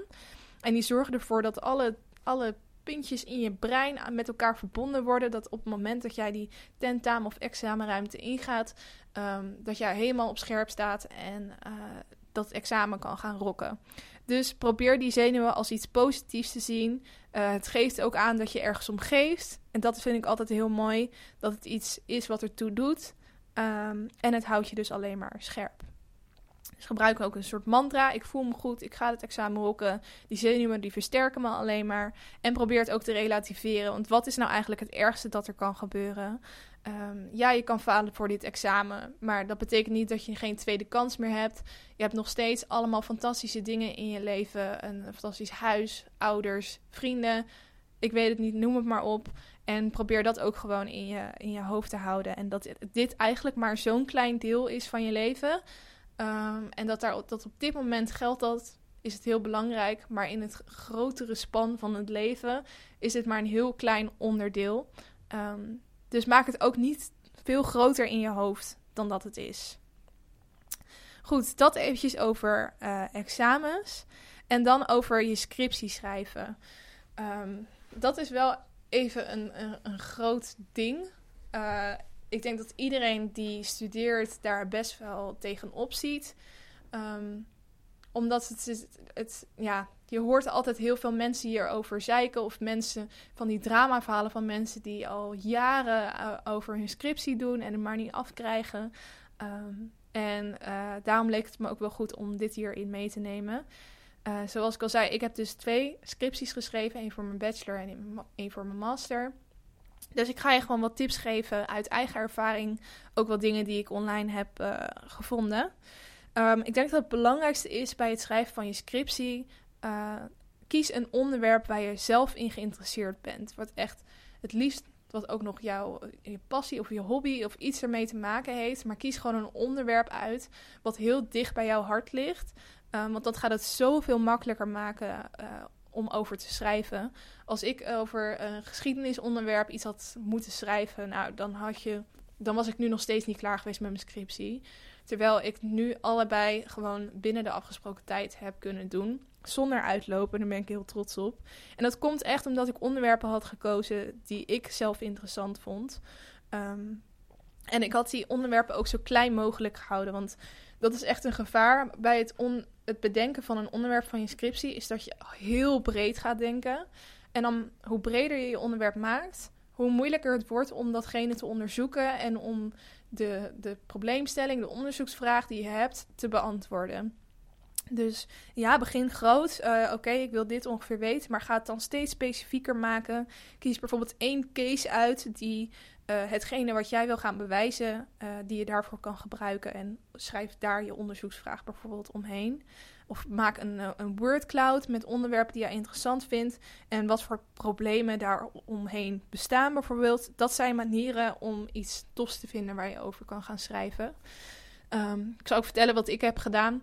En die zorgen ervoor dat alle, alle puntjes in je brein met elkaar verbonden worden. Dat op het moment dat jij die tentamen of examenruimte ingaat, um, dat jij helemaal op scherp staat en uh, dat examen kan gaan rocken. Dus probeer die zenuwen als iets positiefs te zien. Uh, het geeft ook aan dat je ergens om geeft. En dat vind ik altijd heel mooi. Dat het iets is wat ertoe doet. Um, en het houdt je dus alleen maar scherp. Dus gebruik ook een soort mantra. Ik voel me goed, ik ga het examen rocken. Die zenuwen die versterken me alleen maar. En probeer het ook te relativeren. Want wat is nou eigenlijk het ergste dat er kan gebeuren? Ehm, ja, je kan falen voor dit examen. Maar dat betekent niet dat je geen tweede kans meer hebt. Je hebt nog steeds allemaal fantastische dingen in je leven. Een fantastisch huis, ouders, vrienden. Ik weet het niet, noem het maar op. En probeer dat ook gewoon in je, in je hoofd te houden. En dat dit eigenlijk maar zo'n klein deel is van je leven. Ehm, en dat, daar, dat op dit moment geldt dat, is het heel belangrijk. Maar in het grotere span van het leven is het maar een heel klein onderdeel. Ehm, dus maak het ook niet veel groter in je hoofd dan dat het is. Goed, dat eventjes over uh, examens. En dan over je scriptie schrijven. Ehm, dat is wel even een, een, groot ding. Uh, ik denk dat iedereen die studeert daar best wel tegenop ziet. Um, omdat het, het, ja, je hoort altijd heel veel mensen hierover zeiken. Of mensen van die dramaverhalen van mensen die al jaren uh, over hun scriptie doen en het maar niet afkrijgen. Um, en uh, daarom leek het me ook wel goed om dit hierin mee te nemen. Uh, zoals ik al zei, ik heb dus twee scripties geschreven. één voor mijn bachelor en één voor mijn master. Dus ik ga je gewoon wat tips geven uit eigen ervaring. Ook wat dingen die ik online heb uh, gevonden. Um, ik denk dat het belangrijkste is bij het schrijven van je scriptie. Uh, kies een onderwerp waar je zelf in geïnteresseerd bent. Wat echt het liefst, wat ook nog jouw je passie of je hobby of iets ermee te maken heeft. Maar kies gewoon een onderwerp uit wat heel dicht bij jouw hart ligt. Um, want dat gaat het zoveel makkelijker maken uh, om over te schrijven. Als ik over een geschiedenisonderwerp iets had moeten schrijven, nou, dan, had je, dan was ik nu nog steeds niet klaar geweest met mijn scriptie. Terwijl ik nu allebei gewoon binnen de afgesproken tijd heb kunnen doen. Zonder uitlopen, daar ben ik heel trots op. En dat komt echt omdat ik onderwerpen had gekozen die ik zelf interessant vond. Um, en ik had die onderwerpen ook zo klein mogelijk gehouden. Want dat is echt een gevaar bij het, on, het bedenken van een onderwerp van je scriptie. Is dat je heel breed gaat denken. En dan hoe breder je je onderwerp maakt, hoe moeilijker het wordt om datgene te onderzoeken. En om de, de probleemstelling, de onderzoeksvraag die je hebt, te beantwoorden. Dus ja, begin groot. Uh, Oké, ik wil dit ongeveer weten, maar ga het dan steeds specifieker maken. Kies bijvoorbeeld één case uit die hetgene wat jij wil gaan bewijzen, uh, die je daarvoor kan gebruiken. En schrijf daar je onderzoeksvraag bijvoorbeeld omheen. Of maak een, uh, een word cloud met onderwerpen die jij interessant vindt. En wat voor problemen daar omheen bestaan bijvoorbeeld. Dat zijn manieren om iets tofs te vinden waar je over kan gaan schrijven. Um, ik zal ook vertellen wat ik heb gedaan.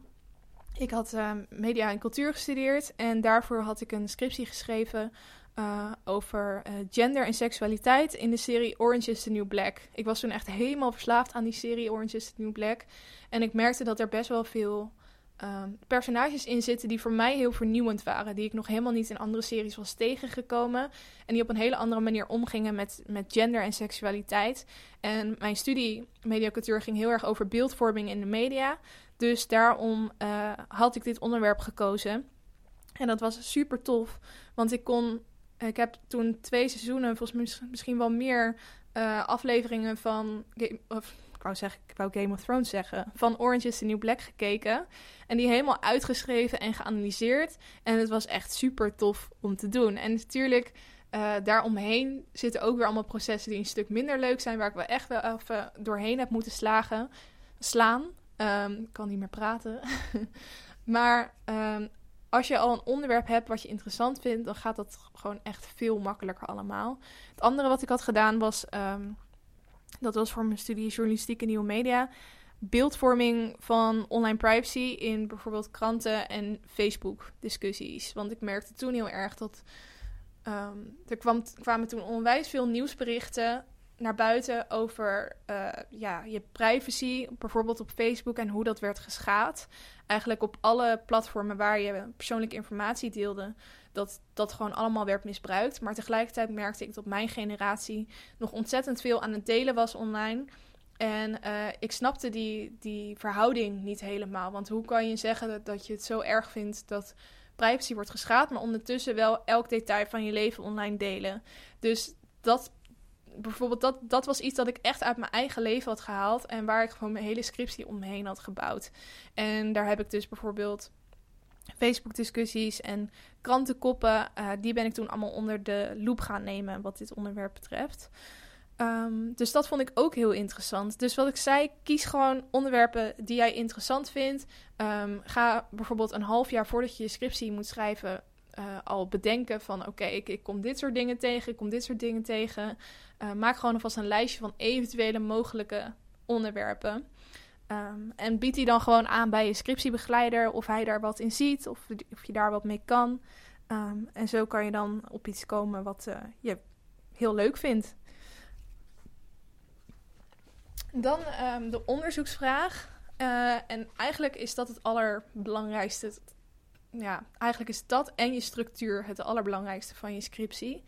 Ik had media en cultuur gestudeerd en daarvoor had ik een scriptie geschreven uh, over uh, gender en seksualiteit in de serie Orange is the New Black. Ik was toen echt helemaal verslaafd aan die serie Orange is the New Black. En ik merkte dat er best wel veel um, personages in zitten die voor mij heel vernieuwend waren. Die ik nog helemaal niet in andere series was tegengekomen. En die op een hele andere manier omgingen met, met gender en seksualiteit. En mijn studie mediacultuur ging heel erg over beeldvorming in de media. Dus daarom uh, had ik dit onderwerp gekozen. En dat was super tof, want ik kon ik heb toen twee seizoenen, volgens mij misschien wel meer uh, afleveringen van. Of, ik wou, ik wou Game of Thrones zeggen. Van Orange is the New Black gekeken. En die helemaal uitgeschreven en geanalyseerd. En het was echt super tof om te doen. En natuurlijk. Uh, daaromheen zitten ook weer allemaal processen die een stuk minder leuk zijn, waar ik wel echt wel even doorheen heb moeten slagen, slaan. Um, ik kan niet meer praten. maar um, als je al een onderwerp hebt wat je interessant vindt, dan gaat dat gewoon echt veel makkelijker allemaal. Het andere wat ik had gedaan was, um, dat was voor mijn studie journalistiek en nieuwe media, beeldvorming van online privacy in bijvoorbeeld kranten en Facebook discussies. Want ik merkte toen heel erg dat um, er kwam, kwamen toen onwijs veel nieuwsberichten naar buiten over uh, ja, je privacy, bijvoorbeeld op Facebook en hoe dat werd geschaad. Eigenlijk op alle platformen waar je persoonlijke informatie deelde, dat dat gewoon allemaal werd misbruikt. Maar tegelijkertijd merkte ik dat mijn generatie nog ontzettend veel aan het delen was online. En uh, ik snapte die, die verhouding niet helemaal. Want hoe kan je zeggen dat, dat je het zo erg vindt dat privacy wordt geschaad, maar ondertussen wel elk detail van je leven online delen? Dus dat bijvoorbeeld dat, dat was iets dat ik echt uit mijn eigen leven had gehaald. En waar ik gewoon mijn hele scriptie omheen had gebouwd. En daar heb ik dus bijvoorbeeld Facebook-discussies en krantenkoppen. Uh, die ben ik toen allemaal onder de loep gaan nemen wat dit onderwerp betreft. Um, dus dat vond ik ook heel interessant. Dus wat ik zei, kies gewoon onderwerpen die jij interessant vindt. Um, ga bijvoorbeeld een half jaar voordat je je scriptie moet schrijven, uh, al bedenken van oké, ik, ik, kom dit soort dingen tegen, ik kom dit soort dingen tegen. Uh, maak gewoon alvast een lijstje van eventuele mogelijke onderwerpen. Um, en bied die dan gewoon aan bij je scriptiebegeleider of hij daar wat in ziet of, of je daar wat mee kan. Um, en zo kan je dan op iets komen wat uh, je heel leuk vindt. Dan um, de onderzoeksvraag. En eigenlijk is dat het allerbelangrijkste. Ja, eigenlijk is dat en je structuur het allerbelangrijkste van je scriptie.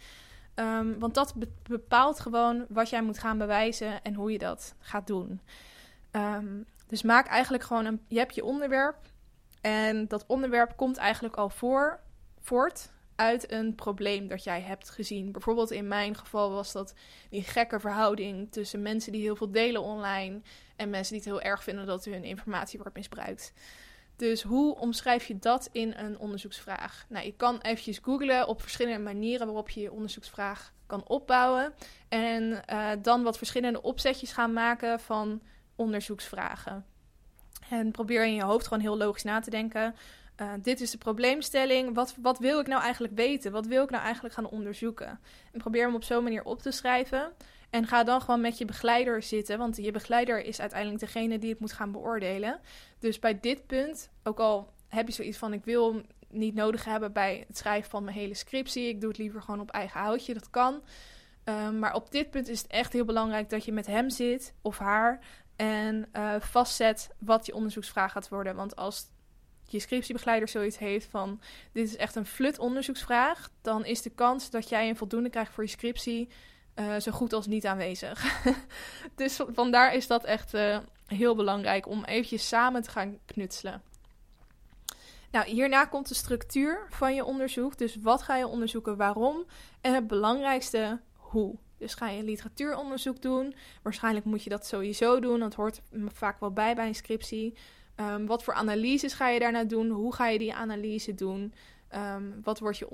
Um, want dat be bepaalt gewoon wat jij moet gaan bewijzen en hoe je dat gaat doen. Um, dus maak eigenlijk gewoon een. Je hebt je onderwerp. En dat onderwerp komt eigenlijk al voor, voort uit een probleem dat jij hebt gezien. Bijvoorbeeld in mijn geval was dat die gekke verhouding tussen mensen die heel veel delen online en mensen die het heel erg vinden dat hun informatie wordt misbruikt. Dus hoe omschrijf je dat in een onderzoeksvraag? Nou, je kan eventjes googlen op verschillende manieren waarop je je onderzoeksvraag kan opbouwen. En uh, dan wat verschillende opzetjes gaan maken van onderzoeksvragen. En probeer in je hoofd gewoon heel logisch na te denken. Uh, dit is de probleemstelling. Wat, wat wil ik nou eigenlijk weten? Wat wil ik nou eigenlijk gaan onderzoeken? En probeer hem op zo'n manier op te schrijven. En ga dan gewoon met je begeleider zitten. Want je begeleider is uiteindelijk degene die het moet gaan beoordelen. Dus bij dit punt, ook al heb je zoiets van: ik wil niet nodig hebben bij het schrijven van mijn hele scriptie. Ik doe het liever gewoon op eigen houtje. Dat kan. Um, maar op dit punt is het echt heel belangrijk dat je met hem zit of haar. En uh, vastzet wat je onderzoeksvraag gaat worden. Want als je scriptiebegeleider zoiets heeft van: dit is echt een flut onderzoeksvraag, dan is de kans dat jij een voldoende krijgt voor je scriptie uh, zo goed als niet aanwezig. dus vandaar is dat echt uh, heel belangrijk om eventjes samen te gaan knutselen. Nou, hierna komt de structuur van je onderzoek. Dus wat ga je onderzoeken, waarom en het belangrijkste, hoe. Dus ga je literatuuronderzoek doen. Waarschijnlijk moet je dat sowieso doen. Dat hoort vaak wel bij bij een scriptie. Um, wat voor analyses ga je daarna doen? Hoe ga je die analyse doen? Um, wat wordt je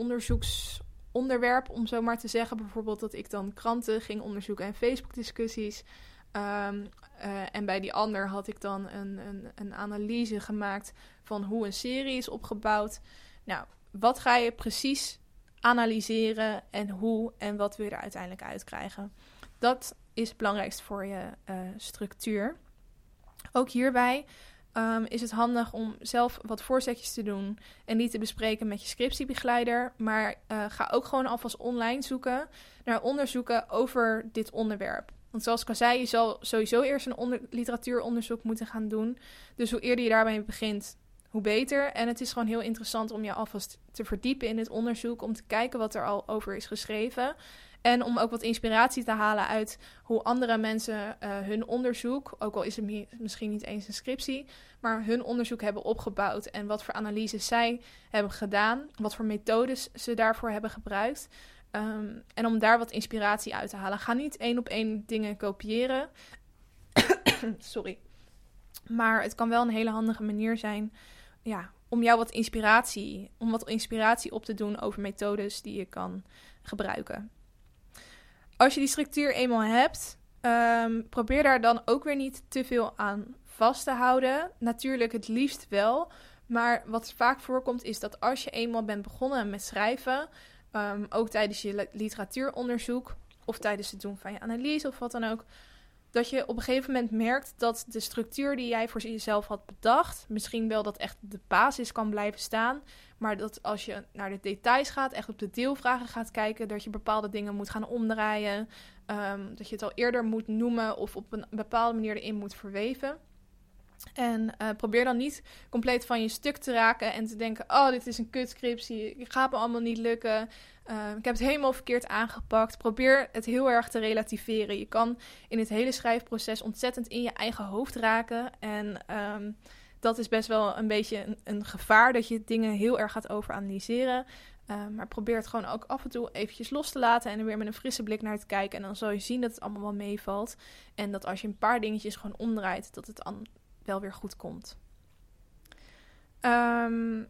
onderzoeksonderwerp, om zo maar te zeggen? Bijvoorbeeld dat ik dan kranten ging onderzoeken en Facebook-discussies. Um, uh, en bij die ander had ik dan een, een, een analyse gemaakt van hoe een serie is opgebouwd. Nou, wat ga je precies analyseren en hoe en wat wil je er uiteindelijk uitkrijgen? Dat is het belangrijkste voor je uh, structuur. Ook hierbij um, is het handig om zelf wat voorzetjes te doen en die te bespreken met je scriptiebegeleider. Maar uh, ga ook gewoon alvast online zoeken naar onderzoeken over dit onderwerp. Want zoals ik al zei, je zal sowieso eerst een onder literatuuronderzoek moeten gaan doen. Dus hoe eerder je daarmee begint, hoe beter. En het is gewoon heel interessant om je alvast te verdiepen in het onderzoek, om te kijken wat er al over is geschreven. En om ook wat inspiratie te halen uit hoe andere mensen uh, hun onderzoek, ook al is het misschien niet eens een scriptie, maar hun onderzoek hebben opgebouwd en wat voor analyses zij hebben gedaan, wat voor methodes ze daarvoor hebben gebruikt. Um, en om daar wat inspiratie uit te halen. Ga niet één op één dingen kopiëren. Sorry. Maar het kan wel een hele handige manier zijn ja, om jou wat inspiratie, om wat inspiratie op te doen over methodes die je kan gebruiken als je die structuur eenmaal hebt, um, probeer daar dan ook weer niet te veel aan vast te houden. Natuurlijk het liefst wel. Maar wat vaak voorkomt is dat als je eenmaal bent begonnen met schrijven, um, ook tijdens je literatuuronderzoek of tijdens het doen van je analyse of wat dan ook, dat je op een gegeven moment merkt dat de structuur die jij voor jezelf had bedacht, misschien wel dat echt de basis kan blijven staan, maar dat als je naar de details gaat, echt op de deelvragen gaat kijken, dat je bepaalde dingen moet gaan omdraaien, um, dat je het al eerder moet noemen of op een bepaalde manier erin moet verweven. En uh, probeer dan niet compleet van je stuk te raken en te denken: oh, dit is een kutscriptie, het gaat me allemaal niet lukken. Uh, ik heb het helemaal verkeerd aangepakt. Probeer het heel erg te relativeren. Je kan in het hele schrijfproces ontzettend in je eigen hoofd raken. En um, dat is best wel een beetje een, een, gevaar dat je dingen heel erg gaat overanalyseren. Ehm, maar probeer het gewoon ook af en toe eventjes los te laten en er weer met een frisse blik naar te kijken. En dan zal je zien dat het allemaal wel meevalt. En dat als je een paar dingetjes gewoon omdraait, dat het dan wel weer goed komt. Ehm,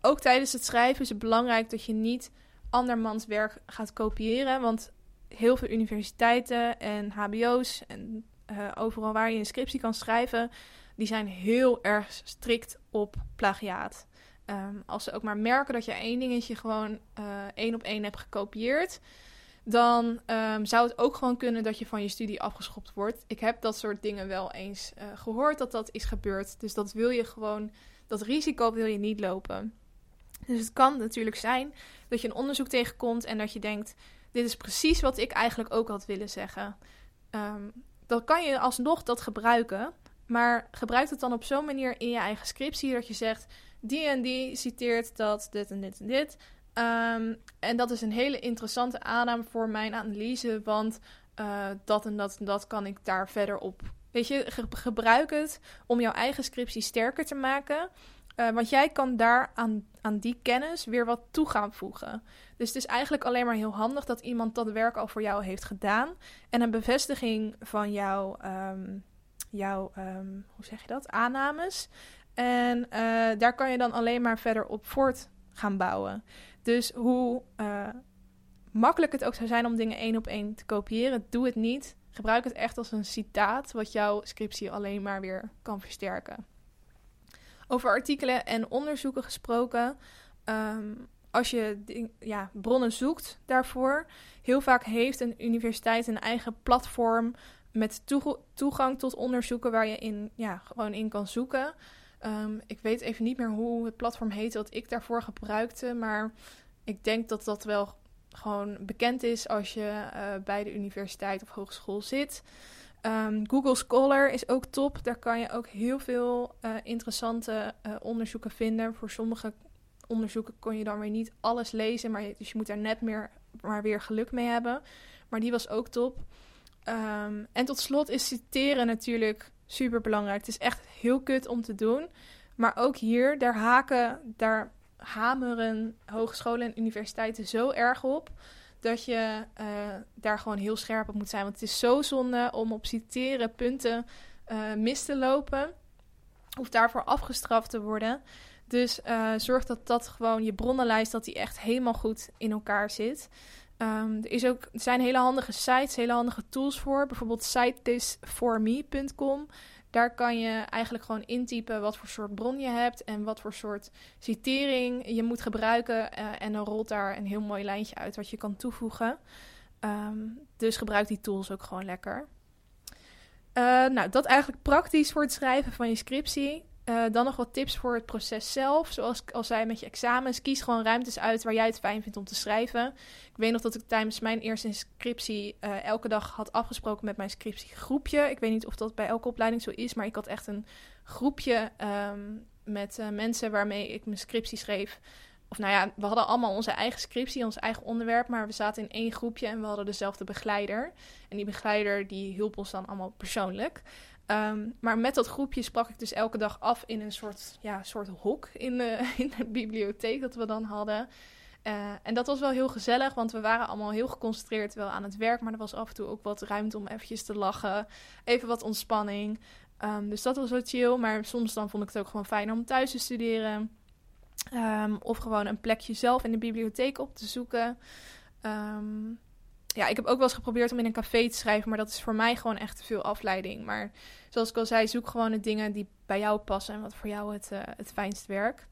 ook tijdens het schrijven is het belangrijk dat je niet andermans werk gaat kopiëren. Want heel veel universiteiten en HBO's en uh, overal waar je een scriptie kan schrijven, die zijn heel erg strikt op plagiaat. Ehm, als ze ook maar merken dat je één dingetje gewoon uh, één op één hebt gekopieerd, dan um, zou het ook gewoon kunnen dat je van je studie afgeschopt wordt. Ik heb dat soort dingen wel eens uh, gehoord dat dat is gebeurd. Dus dat wil je gewoon, dat risico wil je niet lopen. Dus het kan natuurlijk zijn dat je een onderzoek tegenkomt en dat je denkt: dit is precies wat ik eigenlijk ook had willen zeggen. Um, dan kan je alsnog dat gebruiken. Maar gebruik het dan op zo'n manier in je eigen scriptie dat je zegt: die en die citeert dat, dit en dit en dit. Um, en dat is een hele interessante aanname voor mijn analyse, want uh, dat en dat en dat kan ik daar verder op. Weet je, ge gebruik het om jouw eigen scriptie sterker te maken. Uh, want jij kan daar aan, aan die kennis weer wat toe gaan voegen. Dus het is eigenlijk alleen maar heel handig dat iemand dat werk al voor jou heeft gedaan. En een bevestiging van jouw, um, jouw um, hoe zeg je dat, aannames. En uh, daar kan je dan alleen maar verder op voort gaan bouwen. Dus hoe uh, makkelijk het ook zou zijn om dingen één op één te kopiëren, doe het niet. Gebruik het echt als een citaat, wat jouw scriptie alleen maar weer kan versterken. Over artikelen en onderzoeken gesproken. Um, als je ja, bronnen zoekt daarvoor, heel vaak heeft een universiteit een eigen platform met toegang tot onderzoeken waar je in, ja, gewoon in kan zoeken. Um, ik weet even niet meer hoe het platform heette dat ik daarvoor gebruikte, maar ik denk dat dat wel gewoon bekend is als je uh, bij de universiteit of hogeschool zit. Um, Google Scholar is ook top. Daar kan je ook heel veel uh, interessante uh, onderzoeken vinden. Voor sommige onderzoeken kon je dan weer niet alles lezen. Maar, dus je moet daar net meer, maar weer geluk mee hebben. Maar die was ook top. Um, en tot slot is citeren natuurlijk super belangrijk. Het is echt heel kut om te doen. Maar ook hier, daar haken, daar hameren hogescholen en universiteiten zo erg op. Dat je uh, daar gewoon heel scherp op moet zijn. Want het is zo zonde om op citeren punten uh, mis te lopen. Of daarvoor afgestraft te worden. Dus uh, zorg dat dat gewoon je bronnenlijst, dat die echt helemaal goed in elkaar zit. Um, er, is ook, zijn hele handige sites, hele handige tools voor. Bijvoorbeeld sitethis4me.com. Daar kan je eigenlijk gewoon intypen wat voor soort bron je hebt en wat voor soort citering je moet gebruiken. Uh, en dan rolt daar een heel mooi lijntje uit wat je kan toevoegen. Um, dus gebruik die tools ook gewoon lekker. Uh, nou, dat eigenlijk praktisch voor het schrijven van je scriptie. Uh, dan nog wat tips voor het proces zelf. Zoals ik al zei met je examens. Kies gewoon ruimtes uit waar jij het fijn vindt om te schrijven. Ik weet nog dat ik tijdens mijn eerste inscriptie uh, elke dag had afgesproken met mijn scriptiegroepje. Ik weet niet of dat bij elke opleiding zo is, maar ik had echt een groepje um, met uh, mensen waarmee ik mijn scriptie schreef. Of nou ja, we hadden allemaal onze eigen scriptie, ons eigen onderwerp, maar we zaten in één groepje en we hadden dezelfde begeleider. En die begeleider die hielp ons dan allemaal persoonlijk. Um, maar met dat groepje sprak ik dus elke dag af in een soort, ja, soort hok in de, in de bibliotheek dat we dan hadden. Uh, en dat was wel heel gezellig, want we waren allemaal heel geconcentreerd wel aan het werk. Maar er was af en toe ook wat ruimte om eventjes te lachen. Even wat ontspanning. Um, dus dat was wel chill. Maar soms dan vond ik het ook gewoon fijn om thuis te studeren. Um, of gewoon een plekje zelf in de bibliotheek op te zoeken. Um, ja, ik heb ook wel eens geprobeerd om in een café te schrijven, maar dat is voor mij gewoon echt te veel afleiding. Maar zoals ik al zei, zoek gewoon de dingen die bij jou passen en wat voor jou het, uh, het fijnst werkt.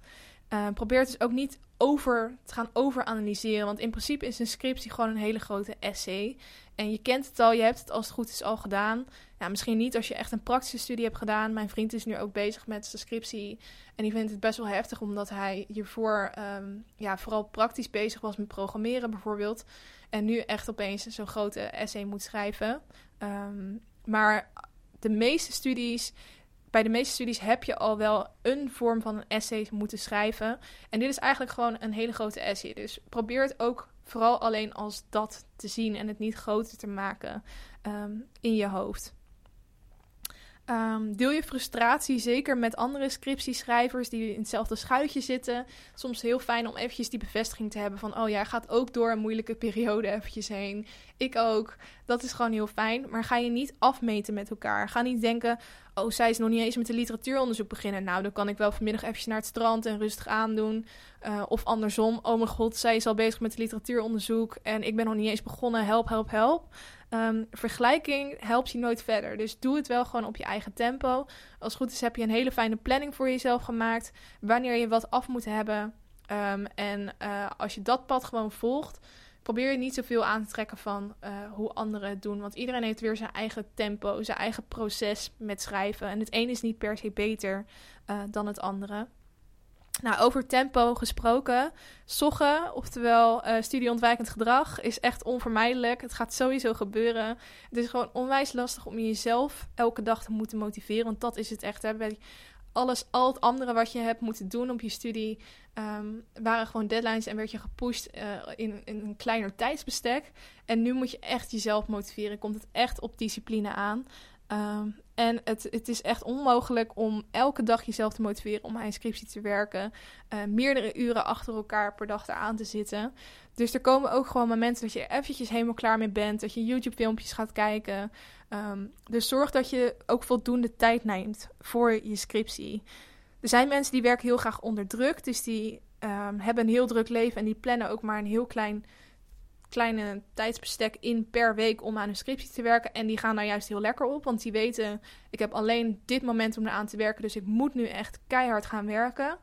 Uh, probeer het dus ook niet over te gaan overanalyseren, want in principe is een scriptie gewoon een hele grote essay. En je kent het al, je hebt het als het goed is al gedaan. Ja, misschien niet als je echt een praktische studie hebt gedaan. Mijn vriend is nu ook bezig met zijn scriptie. En die vindt het best wel heftig, omdat hij hiervoor um, ja, vooral praktisch bezig was met programmeren bijvoorbeeld. En nu echt opeens zo'n grote essay moet schrijven. Um, maar de meeste studies, bij de meeste studies heb je al wel een vorm van een essay moeten schrijven. En dit is eigenlijk gewoon een hele grote essay. Dus probeer het ook vooral alleen als dat te zien en het niet groter te maken um, in je hoofd. Um, deel je frustratie zeker met andere scriptieschrijvers die in hetzelfde schuitje zitten. Soms heel fijn om eventjes die bevestiging te hebben van... oh, jij gaat ook door een moeilijke periode eventjes heen. Ik ook. Dat is gewoon heel fijn. Maar ga je niet afmeten met elkaar. Ga niet denken, oh, zij is nog niet eens met een literatuuronderzoek beginnen. Nou, dan kan ik wel vanmiddag eventjes naar het strand en rustig aandoen. Uh, of andersom, oh mijn god, zij is al bezig met literatuuronderzoek... en ik ben nog niet eens begonnen, help, help, help. Um, vergelijking helpt je nooit verder. Dus doe het wel gewoon op je eigen tempo. Als het goed is heb je een hele fijne planning voor jezelf gemaakt. Wanneer je wat af moet hebben. Um, en uh, als je dat pad gewoon volgt, probeer je niet zoveel aan te trekken van uh, hoe anderen het doen. Want iedereen heeft weer zijn eigen tempo, zijn eigen proces met schrijven. En het een is niet per se beter uh, dan het andere. Nou, over tempo gesproken. Soggen, oftewel uh, studieontwijkend gedrag, is echt onvermijdelijk. Het gaat sowieso gebeuren. Het is gewoon onwijs lastig om jezelf elke dag te moeten motiveren. Want dat is het echt. Hè? Alles, al het andere wat je hebt moeten doen op je studie, um, waren gewoon deadlines en werd je gepusht in, in, een kleiner tijdsbestek. En nu moet je echt jezelf motiveren. Komt het echt op discipline aan. Um, en het, het is echt onmogelijk om elke dag jezelf te motiveren om aan een scriptie te werken. Uh, meerdere uren achter elkaar per dag eraan te zitten. Dus er komen ook gewoon momenten dat je eventjes helemaal klaar mee bent. Dat je YouTube-filmpjes gaat kijken. Um, dus zorg dat je ook voldoende tijd neemt voor je scriptie. Er zijn mensen die werken heel graag onder druk. Dus die um, hebben een heel druk leven en die plannen ook maar een heel klein kleine tijdsbestek in per week om aan een scriptie te werken. En die gaan daar juist heel lekker op, want die weten, ik heb alleen dit moment om eraan te werken, dus ik moet nu echt keihard gaan werken.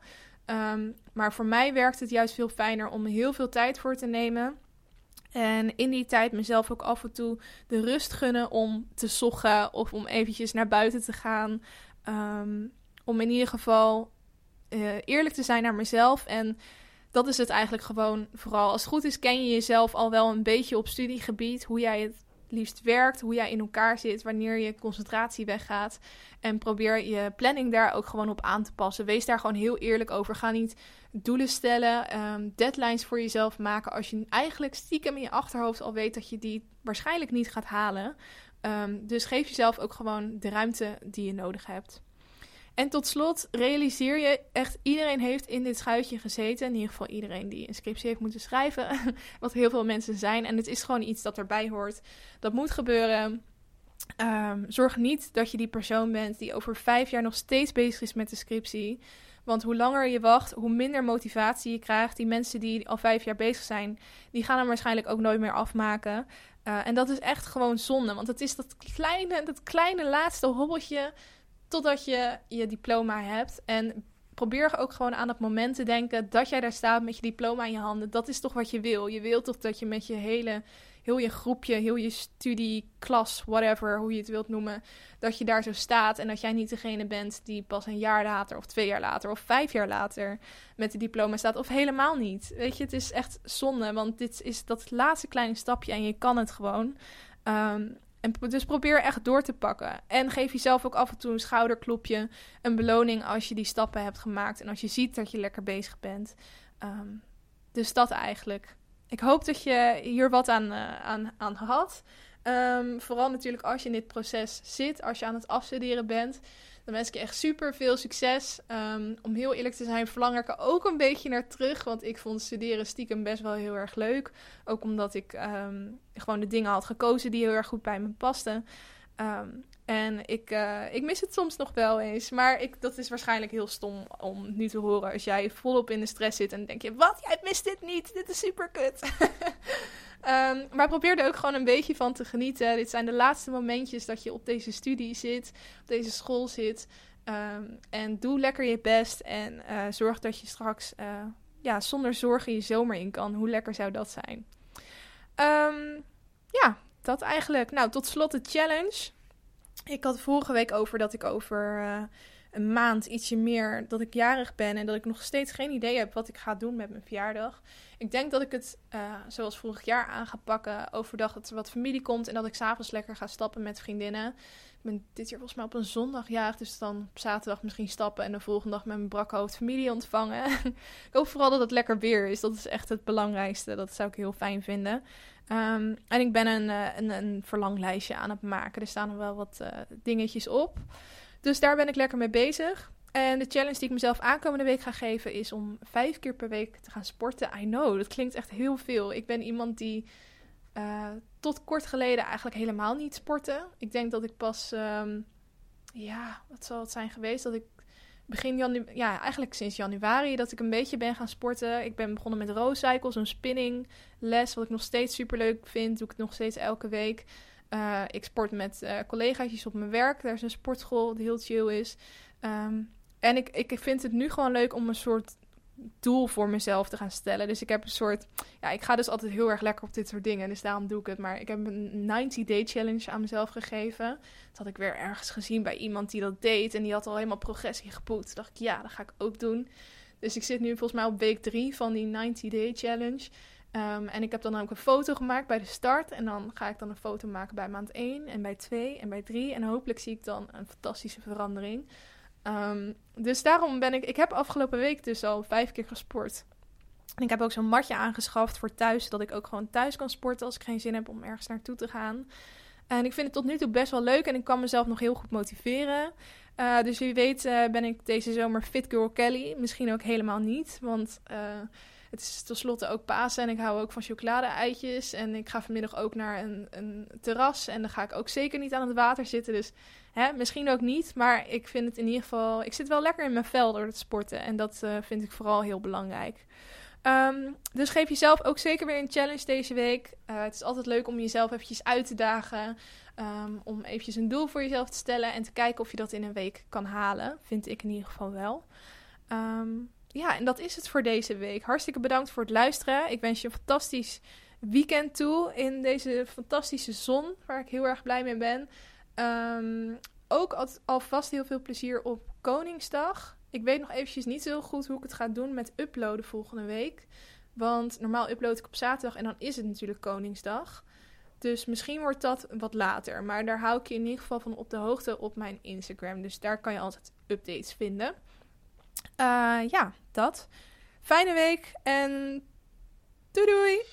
Um, maar voor mij werkt het juist veel fijner om heel veel tijd voor te nemen. En in die tijd mezelf ook af en toe de rust gunnen om te zoggen of om eventjes naar buiten te gaan. Um, om in ieder geval uh, eerlijk te zijn naar mezelf en dat is het eigenlijk gewoon vooral. Als het goed is, ken je jezelf al wel een beetje op studiegebied. Hoe jij het liefst werkt, hoe jij in elkaar zit, wanneer je concentratie weggaat. En probeer je planning daar ook gewoon op aan te passen. Wees daar gewoon heel eerlijk over. Ga niet doelen stellen, um, deadlines voor jezelf maken. Als je eigenlijk stiekem in je achterhoofd al weet dat je die waarschijnlijk niet gaat halen. Um, dus geef jezelf ook gewoon de ruimte die je nodig hebt. En tot slot realiseer je echt, iedereen heeft in dit schuitje gezeten. In ieder geval iedereen die een scriptie heeft moeten schrijven. wat heel veel mensen zijn. En het is gewoon iets dat erbij hoort. Dat moet gebeuren. Um, zorg niet dat je die persoon bent die over vijf jaar nog steeds bezig is met de scriptie. Want hoe langer je wacht, hoe minder motivatie je krijgt. Die mensen die al vijf jaar bezig zijn, die gaan hem waarschijnlijk ook nooit meer afmaken. Uh, en dat is echt gewoon zonde. Want het is dat kleine, dat kleine laatste hobbeltje totdat je je diploma hebt. En probeer ook gewoon aan het moment te denken dat jij daar staat met je diploma in je handen. Dat is toch wat je wil. Je wilt toch dat je met je hele, heel je groepje, heel je studie, klas, whatever, hoe je het wilt noemen, dat je daar zo staat en dat jij niet degene bent die pas een jaar later of twee jaar later of vijf jaar later met de diploma staat of helemaal niet. Weet je, het is echt zonde, want dit is dat laatste kleine stapje en je kan het gewoon. Um, en dus probeer echt door te pakken. En geef jezelf ook af en toe een schouderklopje. Een beloning als je die stappen hebt gemaakt. En als je ziet dat je lekker bezig bent. Um, dus dat eigenlijk. Ik hoop dat je hier wat aan, uh, aan, aan had. Um, vooral natuurlijk als je in dit proces zit. Als je aan het afstuderen bent. Dan wens ik je echt super veel succes. Um, om heel eerlijk te zijn, verlang ik er ook een beetje naar terug. Want ik vond studeren stiekem best wel heel erg leuk. Ook omdat ik um, gewoon de dingen had gekozen die heel erg goed bij me pasten. Um, en ik, uh, ik mis het soms nog wel eens. Maar ik, dat is waarschijnlijk heel stom om nu te horen. Als jij volop in de stress zit en denk je: Wat? Jij mist dit niet? Dit is super kut. Um, maar probeer er ook gewoon een beetje van te genieten. Dit zijn de laatste momentjes dat je op deze studie zit, op deze school zit. Um, en doe lekker je best en uh, zorg dat je straks uh, ja, zonder zorgen je zomer in kan. Hoe lekker zou dat zijn? Um, ja, dat eigenlijk. Nou, tot slot de challenge. Ik had vorige week over dat ik over uh, een maand ietsje meer dat ik jarig ben en dat ik nog steeds geen idee heb wat ik ga doen met mijn verjaardag. Ik denk dat ik het uh, zoals vorig jaar aan ga pakken overdag dat er wat familie komt en dat ik s'avonds lekker ga stappen met vriendinnen. ben dit jaar volgens mij op een zondag jarig. Dus dan op zaterdag misschien stappen. En de volgende dag met mijn brak hoofd familie ontvangen. ik hoop vooral dat het lekker weer is. Dat is echt het belangrijkste. Dat zou ik heel fijn vinden. Ehm, en ik ben een, uh, een, een, verlanglijstje aan het maken. Er staan er wel wat uh, dingetjes op. Dus daar ben ik lekker mee bezig. En de challenge die ik mezelf aankomende week ga geven is om vijf keer per week te gaan sporten. I know, dat klinkt echt heel veel. Ik ben iemand die uh, tot kort geleden eigenlijk helemaal niet sporten. Ik denk dat ik pas, um, ja, wat zal het zijn geweest? Dat ik begin januari, ja, eigenlijk sinds januari, dat ik een beetje ben gaan sporten. Ik ben begonnen met row cycles, een spinning les, wat ik nog steeds super leuk vind. Doe ik nog steeds elke week. Uh, ik sport met uh, collega's op mijn werk. Daar is een sportschool die heel chill is. Um, en ik, ik vind het nu gewoon leuk om een soort doel voor mezelf te gaan stellen. Dus ik heb een soort. Ja, ik ga dus altijd heel erg lekker op dit soort dingen. Dus daarom doe ik het. Maar ik heb een 90-day challenge aan mezelf gegeven. Dat had ik weer ergens gezien bij iemand die dat deed. En die had al helemaal progressie geboekt. Toen dacht ik, ja, dat ga ik ook doen. Dus ik zit nu volgens mij op week 3 van die 90-day challenge. Um, en ik heb dan ook een foto gemaakt bij de start. En dan ga ik dan een foto maken bij maand 1 en bij 2 en bij 3. En hopelijk zie ik dan een fantastische verandering. Um, dus daarom ben ik... Ik heb afgelopen week dus al vijf keer gesport. En ik heb ook zo'n matje aangeschaft voor thuis. Zodat ik ook gewoon thuis kan sporten als ik geen zin heb om ergens naartoe te gaan. En ik vind het tot nu toe best wel leuk. En ik kan mezelf nog heel goed motiveren. Uh, dus wie weet uh, ben ik deze zomer Fit Girl Kelly. Misschien ook helemaal niet. Want... Uh, het is tenslotte ook Pasen en ik hou ook van chocolade-eitjes. En ik ga vanmiddag ook naar een, een terras en dan ga ik ook zeker niet aan het water zitten. Dus hè, misschien ook niet, maar ik vind het in ieder geval... Ik zit wel lekker in mijn vel door het sporten en dat uh, vind ik vooral heel belangrijk. Um, dus geef jezelf ook zeker weer een challenge deze week. Uh, het is altijd leuk om jezelf eventjes uit te dagen. Um, om eventjes een doel voor jezelf te stellen en te kijken of je dat in een week kan halen. Vind ik in ieder geval wel. Um, ja, en dat is het voor deze week. Hartstikke bedankt voor het luisteren. Ik wens je een fantastisch weekend toe in deze fantastische zon, waar ik heel erg blij mee ben. Um, ook al, alvast heel veel plezier op Koningsdag. Ik weet nog eventjes niet zo goed hoe ik het ga doen met uploaden volgende week. Want normaal upload ik op zaterdag en dan is het natuurlijk Koningsdag. Dus misschien wordt dat wat later. Maar daar hou ik je in ieder geval van op de hoogte op mijn Instagram. Dus daar kan je altijd updates vinden. Uh, ja, dat. Fijne week en doei doei!